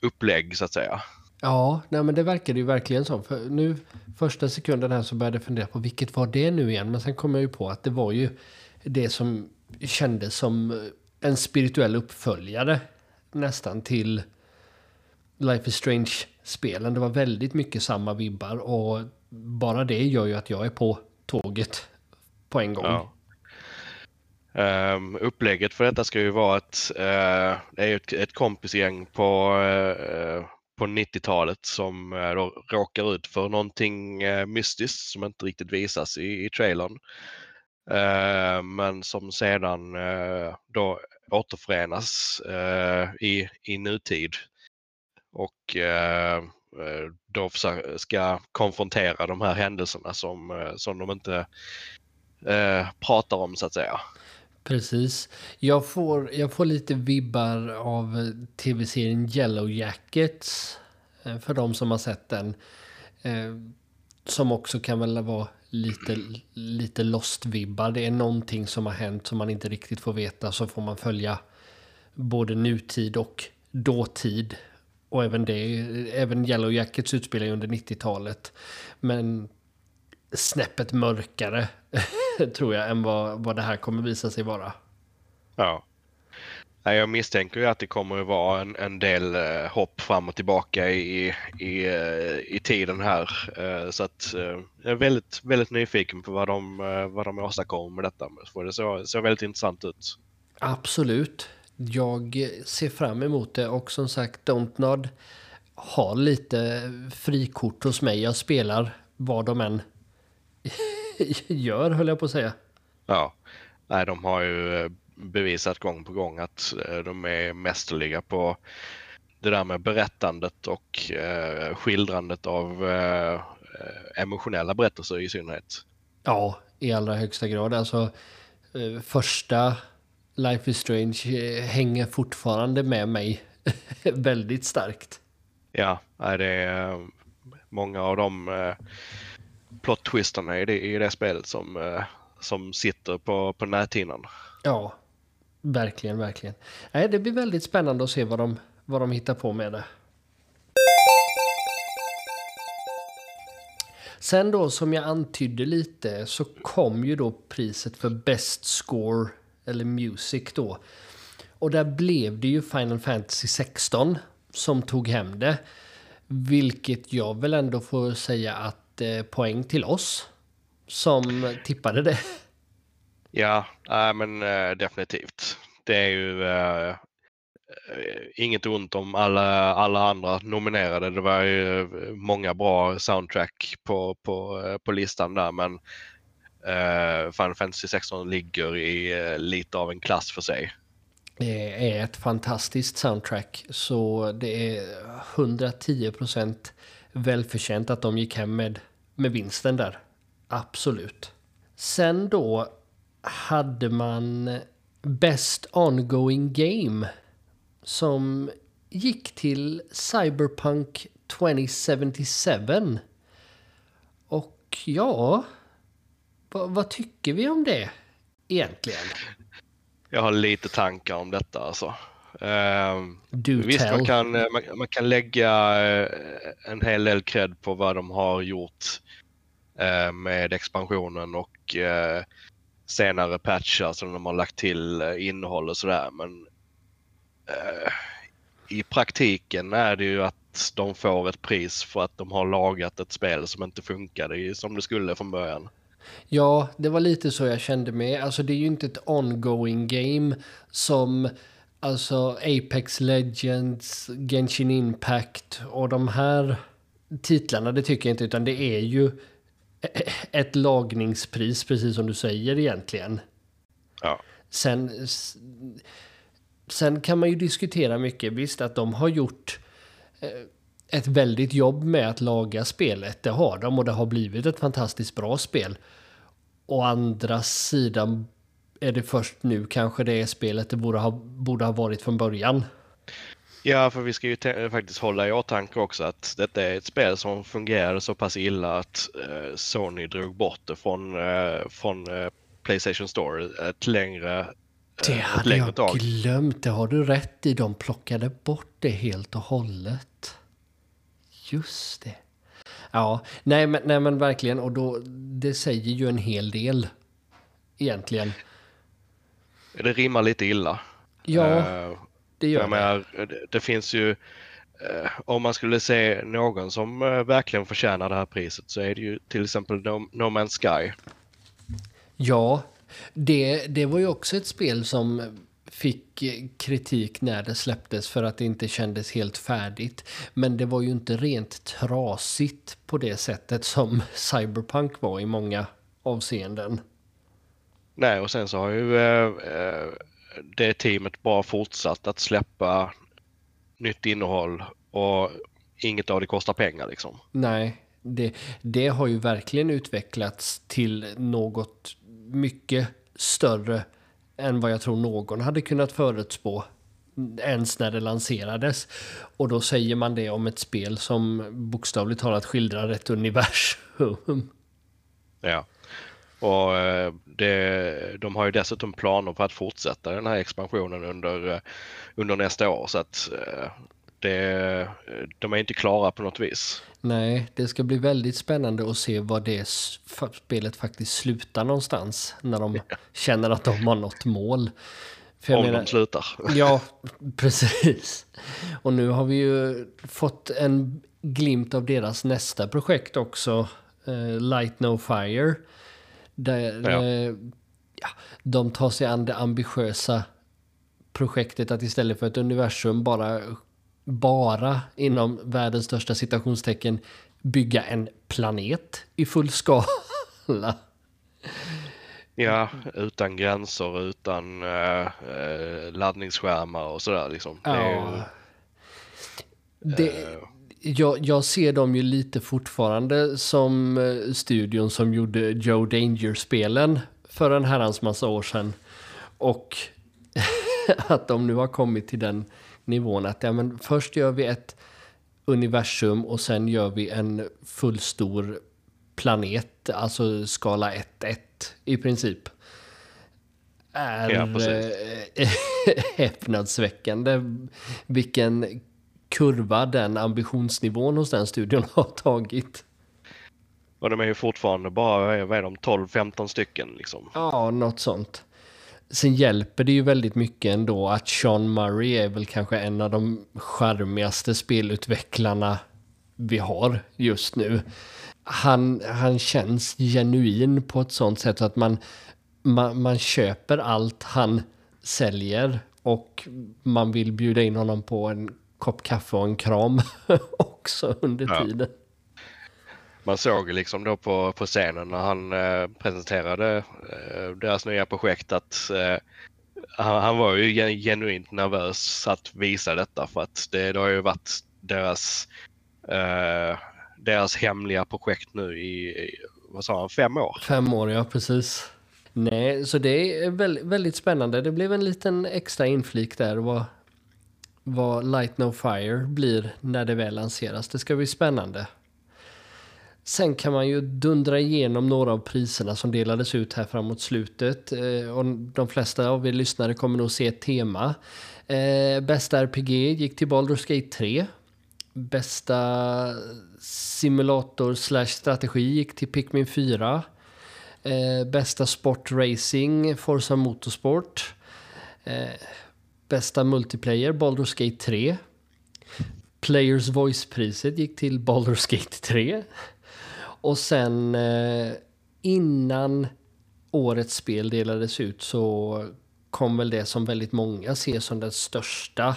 upplägg så att säga. Ja, nej men det verkade ju verkligen som. För nu första sekunden här så började jag fundera på vilket var det nu igen. Men sen kom jag ju på att det var ju det som kändes som eh, en spirituell uppföljare nästan till Life is Strange-spelen. Det var väldigt mycket samma vibbar och bara det gör ju att jag är på tåget på en gång. Ja. Um, upplägget för detta ska ju vara att uh, det är ett, ett kompisgäng på, uh, på 90-talet som eh, då råkar ut för någonting eh, mystiskt som inte riktigt visas i, i trailern. Eh, men som sedan då återförenas i, i nutid och då ska konfrontera de här händelserna som, som de inte pratar om så att säga. Precis. Jag får, jag får lite vibbar av tv-serien Yellow Jackets. Eh, för de som har sett den. Eh, som också kan väl vara lite, lite lost-vibbar. Det är någonting som har hänt som man inte riktigt får veta. Så får man följa både nutid och dåtid och även det, även Yellow Jackets utspelar ju under 90-talet. Men snäppet mörkare (laughs) (laughs) tror jag än vad, vad det här kommer visa sig vara. Ja. Jag misstänker ju att det kommer att vara en, en del eh, hopp fram och tillbaka i, i, eh, i tiden här. Eh, så att jag är väldigt, väldigt nyfiken på vad de, vad de åstadkommer med detta. För det ser, ser väldigt intressant ut. Absolut. Jag ser fram emot det och som sagt Dontnod har lite frikort hos mig. Jag spelar vad de än (laughs) gör höll jag på att säga. Ja, nej de har ju eh, bevisat gång på gång att eh, de är mästerliga på det där med berättandet och eh, skildrandet av eh, emotionella berättelser i synnerhet. Ja, i allra högsta grad. Alltså eh, första Life is Strange hänger fortfarande med mig (laughs) väldigt starkt. Ja, det är många av de plot-twisterna i det, i det spelet som, eh, som sitter på, på näthinnan. Ja, verkligen, verkligen. Det blir väldigt spännande att se vad de, vad de hittar på med det. Sen då som jag antydde lite så kom ju då priset för Best Score eller Music då. Och där blev det ju Final Fantasy 16 som tog hem det. Vilket jag väl ändå får säga att eh, poäng till oss som tippade det. Ja, äh, men äh, definitivt. Det är ju äh, inget ont om alla, alla andra nominerade. Det var ju många bra soundtrack på, på, på listan där men Uh, Final Fantasy 16 ligger i uh, lite av en klass för sig. Det är ett fantastiskt soundtrack så det är 110% välförtjänt att de gick hem med, med vinsten där. Absolut. Sen då hade man Best Ongoing Game som gick till Cyberpunk 2077. Och ja, Va, vad tycker vi om det egentligen? Jag har lite tankar om detta alltså. Du visst, man kan, eh, man, man, kan lägga uh, en hel del cred på vad de har gjort eh, Eh, med expansionen och eh, senare patchar som de har lagt till eh, innehåll och sådär. Men i praktiken är det ju att de får ett pris för att de har lagat ett spel som inte funkade som det skulle från början. Ja, det var lite så jag kände med. Alltså det är ju inte ett ongoing game som alltså Apex Legends, Genshin Impact och de här titlarna, det tycker jag inte, utan det är ju ett lagningspris, precis som du säger egentligen. Ja. Sen, sen kan man ju diskutera mycket, visst att de har gjort eh, ett väldigt jobb med att laga spelet. Det har de och det har blivit ett fantastiskt bra spel. Å andra sidan är det först nu kanske det är spelet det borde ha, borde ha varit från början. Ja, för vi ska ju faktiskt hålla i åtanke också att detta är ett spel som fungerade så pass illa att eh, Sony drog bort det från, eh, från eh, Playstation Store ett längre Det hade jag tag. glömt, det har du rätt i. De plockade bort det helt och hållet. Just det. Ja, nej men, nej men verkligen och då, det säger ju en hel del egentligen. Det rimmar lite illa. Ja, uh, det gör det. Menar, det. Det finns ju, uh, om man skulle se någon som uh, verkligen förtjänar det här priset så är det ju till exempel No, no Man's Sky. Ja, det, det var ju också ett spel som fick kritik när det släpptes för att det inte kändes helt färdigt. Men det var ju inte rent trasigt på det sättet som (laughs) Cyberpunk var i många avseenden. Nej, och sen så har ju eh, eh, det teamet bara fortsatt att släppa nytt innehåll och inget av det kostar pengar liksom. Nej, det, det har ju verkligen utvecklats till något mycket större än vad jag tror någon hade kunnat förutspå ens när det lanserades. Och då säger man det om ett spel som bokstavligt talat skildrar ett universum. Ja. Och eh, det, de har ju dessutom planer på att fortsätta den här expansionen under, eh, under nästa år. Så att eh, det, de är inte klara på något vis. Nej, det ska bli väldigt spännande att se var det spelet faktiskt slutar någonstans. När de känner att de har nått mål. Om menar, de slutar. Ja, (laughs) precis. Och nu har vi ju fått en glimt av deras nästa projekt också. Light No Fire. Där ja. Uh, ja, de tar sig an det ambitiösa projektet att istället för ett universum bara bara inom världens största citationstecken bygga en planet i full skala. Ja, utan gränser, utan uh, uh, laddningsskärmar och sådär liksom. Ja. Det det, uh, jag, jag, ser dem ju lite fortfarande som studion som gjorde Joe Danger-spelen för en herrans massa år sedan. Och (laughs) att de nu har kommit till den nivån att ja, men först gör vi ett universum och sen gör vi en fullstor planet, alltså skala 1-1 i princip. Är ja, eh, (laughs) häpnadsväckande vilken kurva den ambitionsnivån hos den studion (laughs) har tagit. Och de är ju fortfarande bara, vad är de, 12-15 stycken liksom? Ja, något sånt. Sen hjälper det ju väldigt mycket ändå att Sean Murray är väl kanske en av de charmigaste spelutvecklarna vi har just nu. Han, han känns genuin på ett sånt sätt att man, man, man köper allt han säljer och man vill bjuda in honom på en kopp kaffe och en kram (laughs) också under ja. tiden man såg liksom då på, på scenen när han eh, presenterade eh, deras nya projekt att eh, han, han, var ju genuint nervös att visa detta för att det, det har ju varit deras, eh, deras hemliga projekt nu i, vad sa han, fem år? Fem år, ja precis. Nej, så det är väldigt, väldigt spännande. Det blev en liten extra inflik där vad, vad Light No Fire blir när det väl lanseras. Det ska bli spännande. Sen kan man ju dundra igenom några av priserna som delades ut här framåt slutet. Eh, och de flesta av er lyssnare kommer nog se ett tema. Eh, bästa RPG gick till Baldur's Gate 3. Bästa simulator slash strategi gick till Pikmin 4. Eh, bästa sportracing Forza Motorsport. Bästa multiplayer Baldur's Gate 3. Players Voice-priset gick till Baldur's Gate 3. Och sen eh, innan årets spel delades ut så kom väl det som väldigt många ser som den största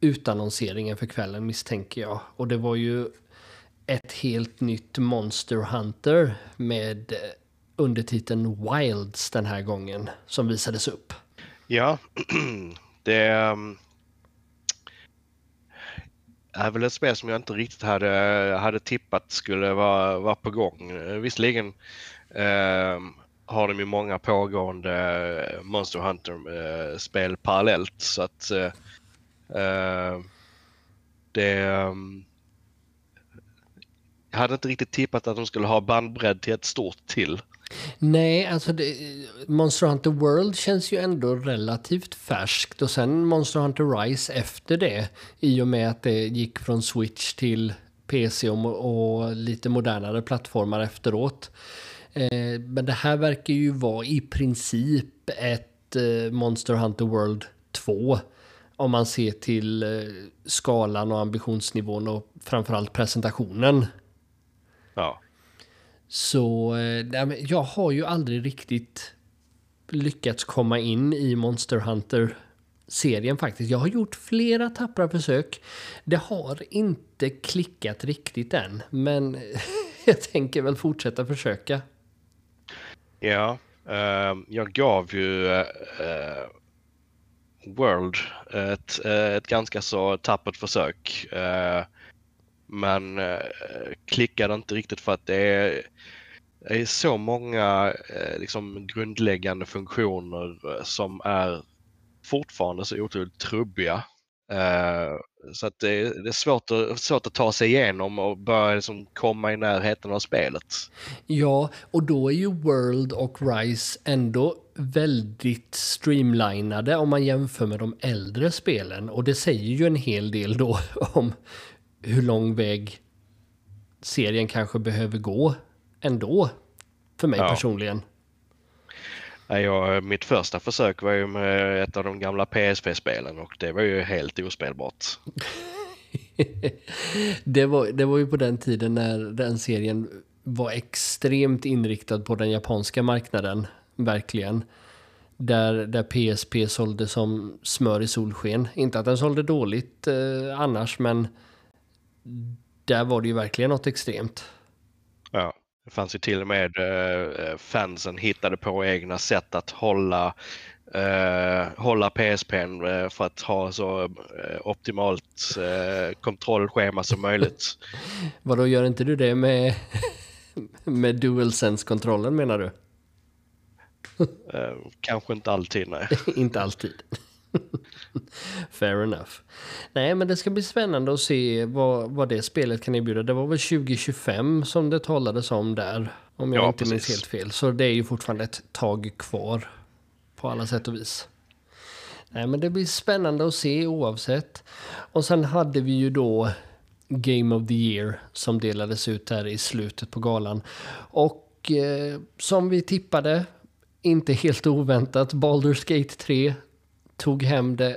utannonseringen för kvällen misstänker jag. Och det var ju ett helt nytt Monster Hunter med eh, undertiteln Wilds den här gången som visades upp. Ja, (clears throat) det ehm, är väl ett spel som jag inte riktigt hade, hade tippat skulle vara, vara på gång. Eh, visserligen eh, har de ju många pågående eh, Monster Hunter-spel eh, parallellt så att eh, ehm, det ehm, jag hade inte riktigt tippat att de skulle ha bandbredd till ett stort till. Nej, alltså det, Monster Hunter World känns ju ändå relativt färskt och sen Monster Hunter Rise efter det i och med att det gick från Switch till PC och, och lite modernare plattformar efteråt. Eh, men det här verkar ju vara i princip ett eh, Monster Hunter World 2 om man ser till eh, skalan och ambitionsnivån och framförallt presentationen. Ja. Så eh, jag har ju aldrig riktigt lyckats komma in i Monster Hunter serien faktiskt. Jag har gjort flera tappra försök. Det har inte klickat riktigt än, men (laughs) jag tänker väl fortsätta försöka. Ja, uh, jag gav ju uh, World ett, ett ganska så tappert försök. Uh, men eh, klickade inte riktigt för att det är, det är så många eh, liksom grundläggande funktioner eh, som är fortfarande så otroligt trubbiga. Eh, så att det, det, är svårt att, svårt att ta sig igenom och börja liksom komma i närheten av spelet. Ja, och då är ju World och Rise ändå väldigt streamlinade om man jämför med de äldre spelen. Och det säger ju en hel del då om hur lång väg serien kanske behöver gå ändå. För mig ja. personligen. Ja, mitt första försök var ju med ett av de gamla PSP-spelen och det var ju helt ospelbart. (laughs) det, var, det var ju på den tiden när den serien var extremt inriktad på den japanska marknaden. Verkligen. Där, där PSP sålde som smör i solsken. Inte att den sålde dåligt eh, annars men där var det ju verkligen något extremt. Ja, det fanns ju till och med eh, fansen hittade på egna sätt att hålla eh, hålla PSPn eh, för att ha så eh, optimalt kontrollschema som möjligt. (laughs) Vadå, gör inte du det med, (laughs) med DualSense-kontrollen menar du? Kanske inte alltid, nej. (laughs) inte alltid. (laughs) Fair enough. Nej, men det ska bli spännande att se vad, vad det spelet kan erbjuda. Det var väl 2025 som det talades om där. Om jag ja, inte minns helt fel. Så det är ju fortfarande ett tag kvar. På alla sätt och vis. Nej, men det blir spännande att se oavsett. Och sen hade vi ju då Game of the Year som delades ut här i slutet på galan. Och eh, som vi tippade, inte helt oväntat, Baldur's Gate 3 tog hem det,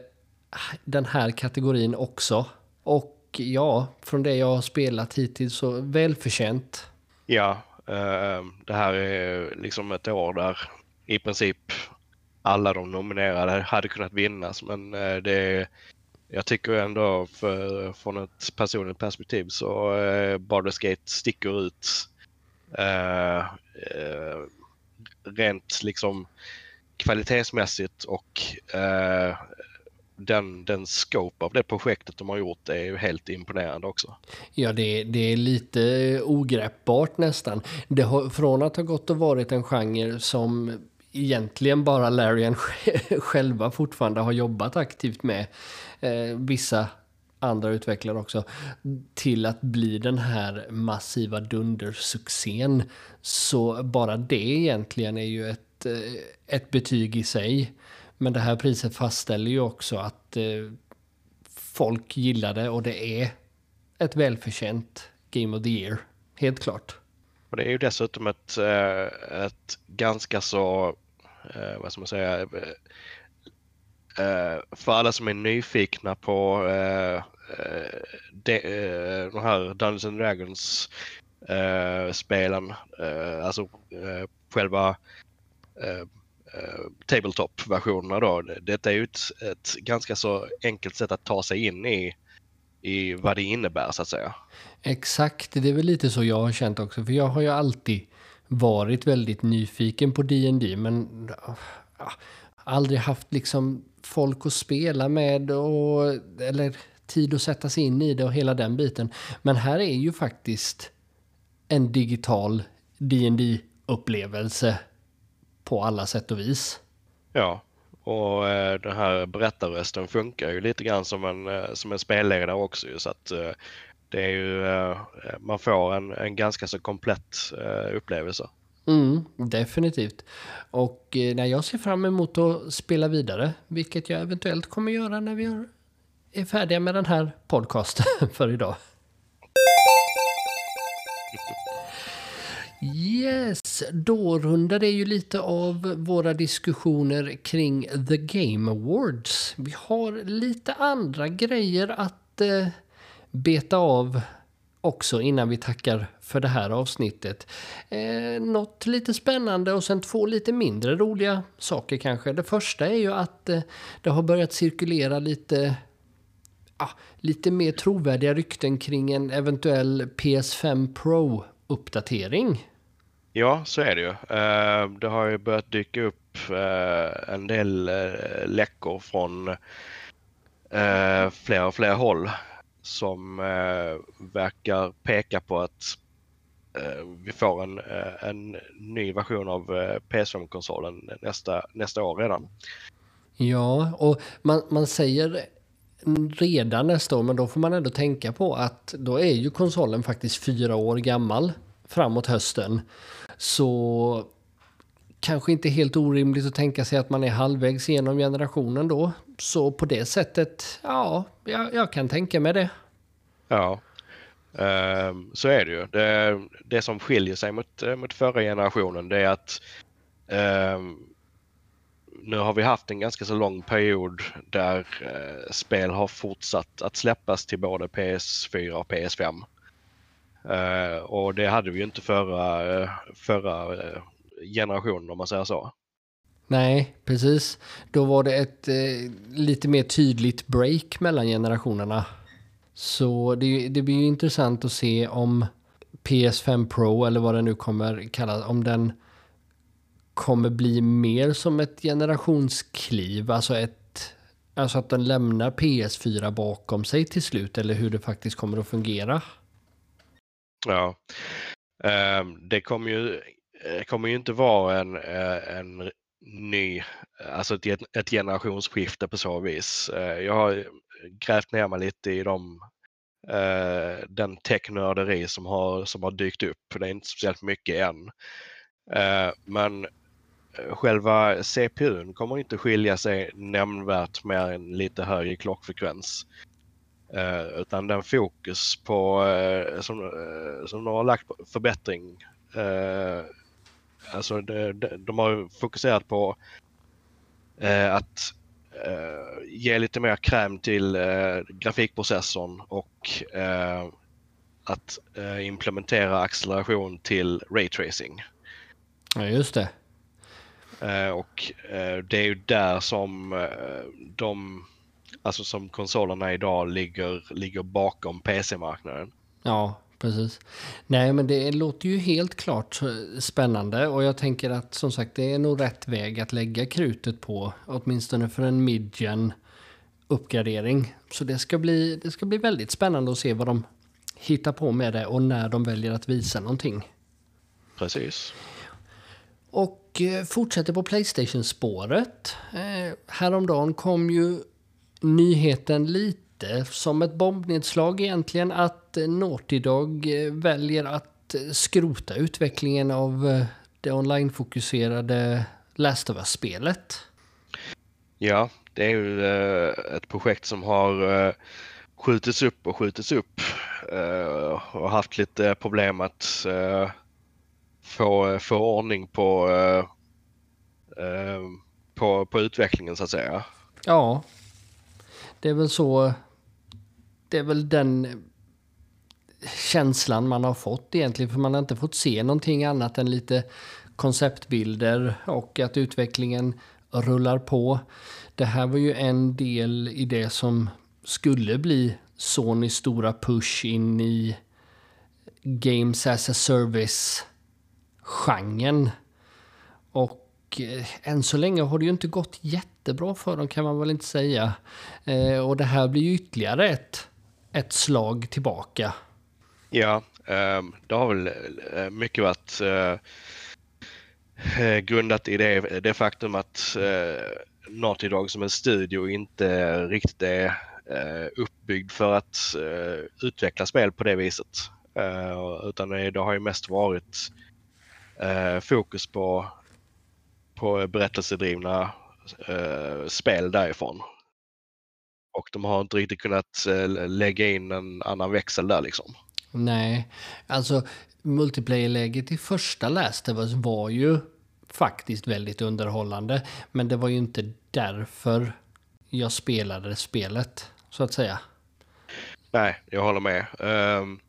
den här kategorin också. Och ja, från det jag har spelat hittills så välförtjänt. Ja, eh, det här är liksom ett år där i princip alla de nominerade hade kunnat vinnas. Men eh, det jag tycker ändå för, från ett personligt perspektiv så uh, Baldur's Gate sticker ut uh, uh, rent liksom kvalitetsmässigt och eh, den, den scope av det projektet de har gjort är ju helt imponerande också. Ja, det, det är lite ogreppbart nästan. Det har, från att ha gått och varit en genre som egentligen bara Larian (laughs) själva fortfarande har jobbat aktivt med. Eh, vissa andra utvecklare också. Till att bli den här massiva dundersuccén. Så bara det egentligen är ju ett Eh, ett, betyg i sig. Men det här priset fastställer ju också att eh, folk gillar det och det är ett välförtjänt Game of the Year. Helt klart. Och det är ju dessutom ett, eh, ett ganska så, eh, vad ska man säga, för alla som är nyfikna på de, de här Dungeons and Dragons spelen, alltså själva Eh, eh, tabletop-versionerna då. Detta är ju ett, ett ganska så enkelt sätt att ta sig in i i vad det innebär så att säga. Exakt, det är väl lite så jag har känt också. För jag har ju alltid varit väldigt nyfiken på D&D men ja, aldrig haft liksom folk att spela med och, eller tid att sätta sig in i det och hela den biten. Men här är ju faktiskt en digital dd upplevelse på alla sätt och vis. Ja, och eh, den här berättarrösten funkar ju lite grann som en, eh, som en spelledare också så att eh, det är ju, man får en, en ganska så komplett upplevelse. Mm, definitivt. Och när jag ser fram emot att spela vidare, vilket jag eventuellt kommer göra när vi är färdiga med den här podcasten (laughs) för idag. (laughs) Yes, då är ju lite av våra diskussioner kring The Game Awards. Vi har lite andra grejer att eh, beta av också innan vi tackar för det här avsnittet. Eh, något lite spännande och sen två lite mindre roliga saker kanske. Det första är ju att eh, det har börjat cirkulera lite ah, lite mer trovärdiga rykten kring en eventuell PS5 Pro-uppdatering. Ja, så är det ju. Eh, det har ju börjat dyka upp eh, en del eh, läckor från fler och fler håll som verkar peka på att vi får en, en ny version av PS5-konsolen nästa, nästa år redan. Ja, och man, man säger redan nästa år, men då får man ändå tänka på att då är ju konsolen faktiskt fyra år gammal framåt hösten. Så kanske inte helt orimligt att tänka sig att man är halvvägs genom generationen då. Så på det sättet, ja, jag, jag kan tänka mig det. Ja, um, så är det ju. Det, det som skiljer sig mot, eh, mot förra generationen det är att um, nu har vi haft en ganska så lång period där eh, spel har fortsatt att släppas till både PS4 och PS5. Eh, och det hade vi ju inte förra, eh, förra eh, generationen om man säger så. Nej, precis. Då var det ett lite mer tydligt break mellan generationerna. Så det, det blir ju intressant att se om PS5 Pro eller vad det nu kommer kallas, om den kommer bli mer som ett generationskliv, alltså ett Alltså att den lämnar PS4 bakom sig till slut eller hur det faktiskt kommer att fungera. Ja. Ehm, det kommer ju, eh, kommer ju inte vara en, eh, en ny, alltså ett, ett generationsskifte på så vis. Eh, jag har grävt ner mig lite i de, den technörderi som har, som har dykt upp. Det är inte speciellt mycket än. Men själva CPUn kommer inte skilja sig nämnvärt med en lite högre klockfrekvens. Eh, utan den fokus på, eh, som, eh, som de har lagt på förbättring. Eh, alltså de, de, de, har fokuserat på eh, att ge lite mer kräm till grafikprocessorn och att implementera acceleration till raytracing. Ja, just det. och det är ju där som de alltså som konsolerna idag ligger, ligger bakom PC-marknaden. Ja, precis. Nej, men det låter ju helt klart spännande och jag tänker att som sagt det är nog rätt väg att lägga krutet på, åtminstone för en midgen uppgradering. Så det ska, bli, det ska bli väldigt spännande att se vad de hittar på med det och när de väljer att visa någonting. Precis. Och eh, fortsätter på Playstation-spåret. Eh, häromdagen kom ju nyheten lite som ett bombnedslag egentligen att Naughty Dog eh, väljer att skrota utvecklingen av eh, det onlinefokuserade Last of Us-spelet. Ja, det är ju eh, ett projekt som har skjutits upp och skjutits upp och haft lite problem att få, få ordning på, på, på utvecklingen så att säga. Ja, det är väl så. Det är väl den känslan man har fått egentligen. För man har inte fått se någonting annat än lite konceptbilder och att utvecklingen rullar på. Det här var ju en del i det som skulle bli Sonys stora push in i Games as a Service-genren. Och eh, än så länge har det ju inte gått jättebra för dem kan man väl inte säga. Eh, och det här blir ju ytterligare ett, ett slag tillbaka. Ja, eh, det har väl eh, mycket varit eh, eh, grundat i det, det faktum att Naughty Dog som en studio inte riktigt är eh, uppbyggd för att eh, utveckla spel på det viset. Eh, utan det, har ju mest varit eh, fokus på, på berättelsedrivna eh, spel därifrån. Och de har inte riktigt kunnat eh, lägga in en annan växel där liksom. Nej, alltså multiplayer-läget i första Last of Us var ju faktiskt väldigt underhållande. Men det var ju inte därför jag spelade spelet, så att säga. Nej, jag håller med. Um,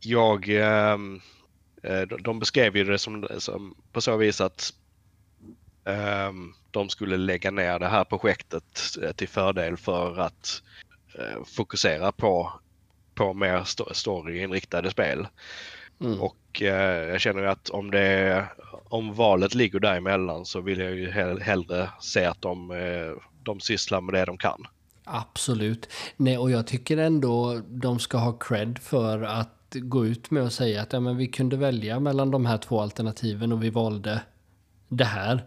jag... Um, de beskrev ju det som, som på så vis att de skulle lägga ner det här projektet eh, till fördel för att uh, fokusera på, på mer storyinriktade spel. Mm. Och eh, jag känner att om, det, om valet ligger däremellan så vill jag ju hellre se att de, eh, de sysslar med det de kan. Absolut. Nej, och jag tycker ändå de ska ha cred för att gå ut med och säga att ja, men vi kunde välja mellan de här två alternativen och vi valde det här.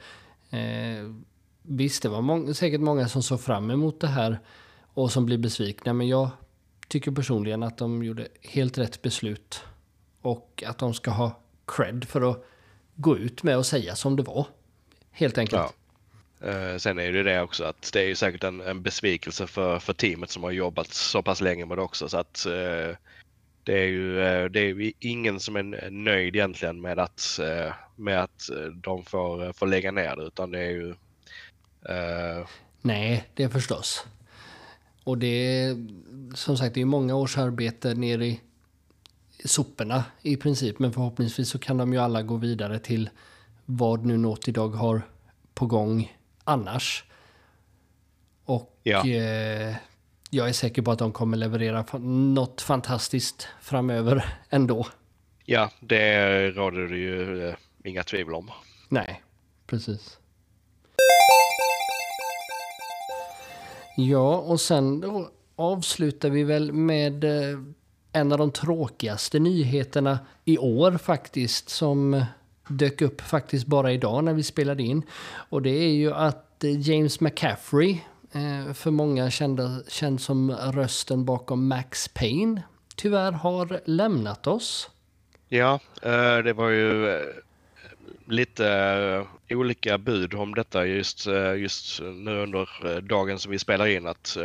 Eh, visst, det var må säkert många som såg fram emot det här och som blir besvikna, men jag tycker personligen att de gjorde helt rätt beslut. Och att de ska ha cred för att gå ut med och säga som det var. Helt enkelt. Ja. Eh, sen är det det också att det är ju säkert en, en besvikelse för, för teamet som har jobbat så pass länge med det också. Så att eh, det är ju eh, det är ingen som är nöjd egentligen med att, eh, med att de får, får lägga ner det utan det är ju... Eh... Nej, det är förstås. Och det är som sagt det är många års arbete nere i soporna i princip. Men förhoppningsvis så kan de ju alla gå vidare till vad nu Naughty Dog har på gång annars. Och ja. eh, jag är säker på att de kommer leverera något fantastiskt framöver (laughs) ändå. Ja, det råder det ju eh, inga tvivel om. Nej, precis. Ja, och sen då avslutar vi väl med eh, en av de tråkigaste nyheterna i år faktiskt som dök upp faktiskt bara idag när vi spelade in. Och det är ju att James McCaffrey, eh, för många kända, känd som rösten bakom Max Payne, tyvärr har lämnat oss. Ja, eh, det var ju eh, lite olika bud om detta just, just nu under dagen som vi spelar in. att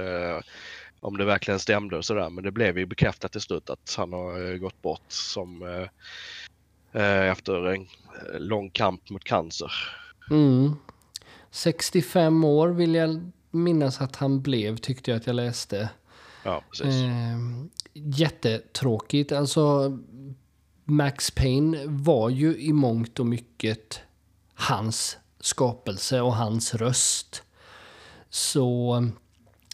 om det verkligen stämde och sådär. Men det blev ju bekräftat till slut att han har eh, gått bort som eh, eh efter en eh, lång kamp mot cancer. Mm. 65 år vill jag minnas att han blev, tyckte jag att jag läste. Ja, precis. Eh, jättetråkigt. Alltså, Max Payne var ju i mångt och mycket hans skapelse och hans röst. Så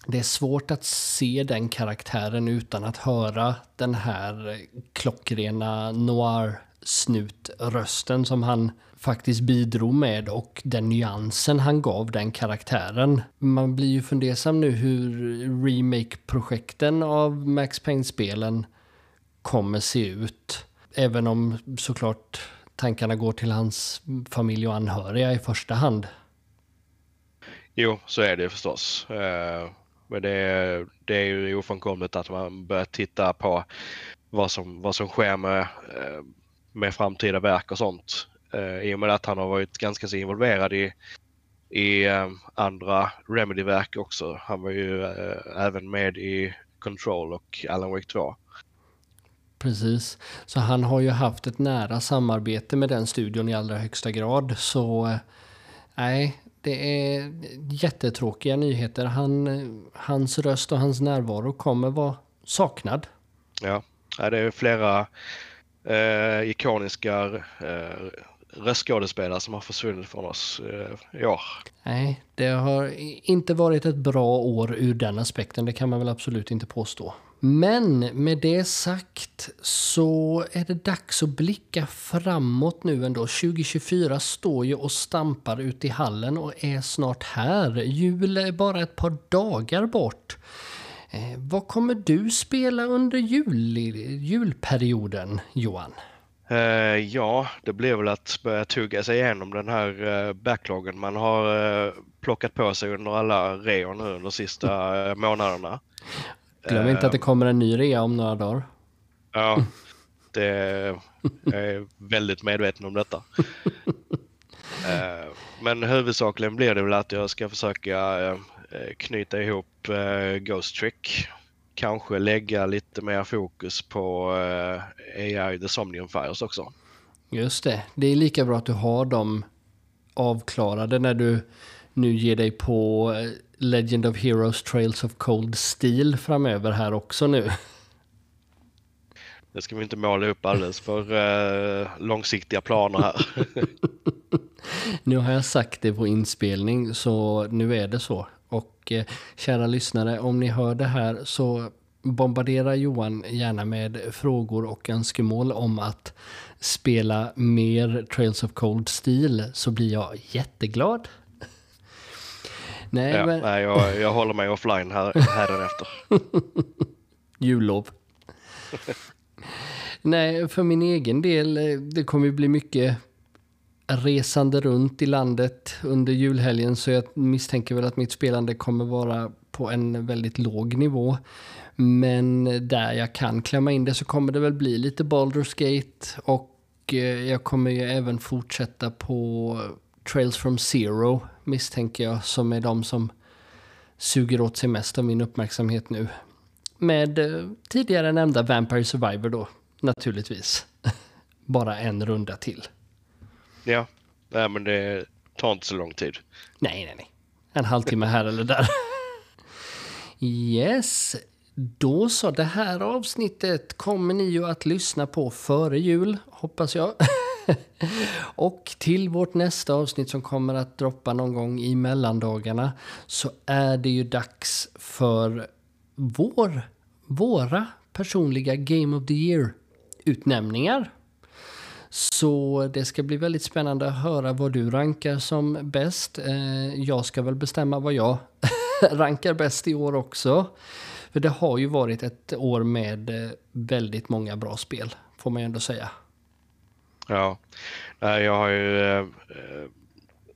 det är svårt att se den karaktären utan att höra den här klockrena noir-snutrösten som han faktiskt bidrog med och den nyansen han gav den karaktären. Man blir ju fundersam nu hur remake-projekten av Max Payne-spelen kommer se ut. Även om såklart tankarna går till hans familj och anhöriga i första hand. Jo, så är det förstås. Eh, men det, det är ju ofrånkomligt att man börjar titta på vad som, vad som sker med, eh, med framtida verk och sånt. Eh, I och med att han har varit ganska så involverad i, i eh, andra Remedy-verk också. Han var ju även med i Control och Alan Wake 2. Precis. Så han har ju haft ett nära samarbete med den studion i allra högsta grad. Så eh, nej, det är jättetråkiga nyheter. Han, hans röst och hans närvaro kommer vara saknad. Ja, det är flera eh, ikoniska eh, röstskådespelare som har försvunnit från oss eh, i år. Nej, det har inte varit ett bra år ur den aspekten. Det kan man väl absolut inte påstå. Men med det sagt så är det dags att blicka framåt nu ändå. 2024 står ju och stampar ute i hallen och är snart här. Jul är bara ett par dagar bort. Eh, vad kommer du spela under jul, julperioden, Johan? Uh, ja, det blir väl att börja tugga sig igenom den här uh, backloggen man har uh, plockat på sig under alla reor nu de sista månaderna. Glöm inte att det kommer en ny rea om några dagar. Ja, (laughs) det jag är väldigt medveten om detta. (laughs) Men huvudsakligen blir det väl att jag ska försöka knyta ihop Ghost Trick kanske lägga lite mer fokus på eh, AI The Somnium Fires också. Just det. Det är lika bra att du har dem avklarade när du nu ger dig på eh, Legend of Heroes Trails of Cold Steel framöver här också nu. Det ska vi inte måla upp alldeles för uh, långsiktiga planer här. (laughs) nu har jag sagt det på inspelning så nu är det så. Och eh, kära lyssnare, om ni hör det här så bombardera Johan gärna med frågor och önskemål om att spela mer Trails of Cold Steel så blir jag jätteglad. (laughs) Nej, ja, men... nej jag, jag håller mig offline här, här efter. (laughs) Jullov. (laughs) nej, för min egen del, eh, det kommer ju bli mycket resande runt i landet under julhelgen så jag misstänker väl att mitt spelande kommer vara på en väldigt låg nivå. Men där jag kan klämma in det så kommer det väl bli lite Baldur's Gate och eh, jag kommer ju även fortsätta på Trails from Zero misstänker jag som är de som suger åt sig mest av min uppmärksamhet nu. Med eh, tidigare nämnda Vampire Survivor då naturligtvis. (laughs) Bara en runda till. Ja, nej men det tar inte så lång tid. Nej, nej, nej. En halvtimme här eller där. Yes, då så. Det här avsnittet kommer ni ju att lyssna på före jul, hoppas jag. (laughs) och till vårt nästa avsnitt som kommer att droppa någon gång i mellandagarna så är det ju dags för vår, våra personliga Game of the Year-utnämningar. Så det ska bli väldigt spännande att höra vad du rankar som bäst. Eh, jag ska väl bestämma vad jag (laughs) rankar bäst i år också. För det har ju varit ett år med eh, väldigt många bra spel, får man ju ändå säga. Ja, jag har ju äh,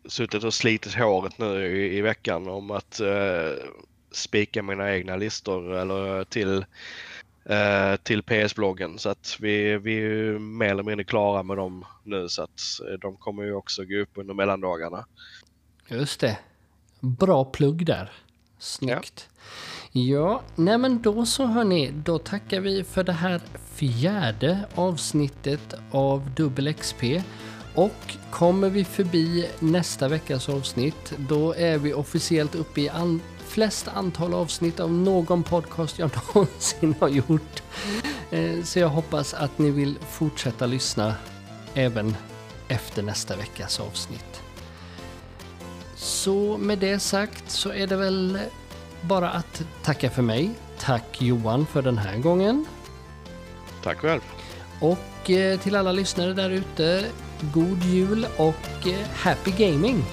suttit och slitit håret nu i, i veckan om att äh, spika mina egna listor eller till eh, till PS-bloggen. Så att vi, vi är mer eller mindre klara med dem nu så att eh, de kommer ju också gå upp under mellandagarna. Just det. Bra plugg där. Snyggt. Ja. Ja, nej men då så hörni, då tackar vi för det här fjärde avsnittet av Dubbel XP. Och kommer vi förbi nästa veckas avsnitt, då är vi officiellt uppe i flest antal avsnitt av någon podcast jag (laughs) någonsin har gjort. Eh, så jag hoppas att ni vill fortsätta lyssna även efter nästa veckas avsnitt. Så med det sagt så är det väl bara att tacka för mig. Tack Johan för den här gången. Tack själv. Och eh, till alla lyssnare där ute, god jul och eh, happy gaming!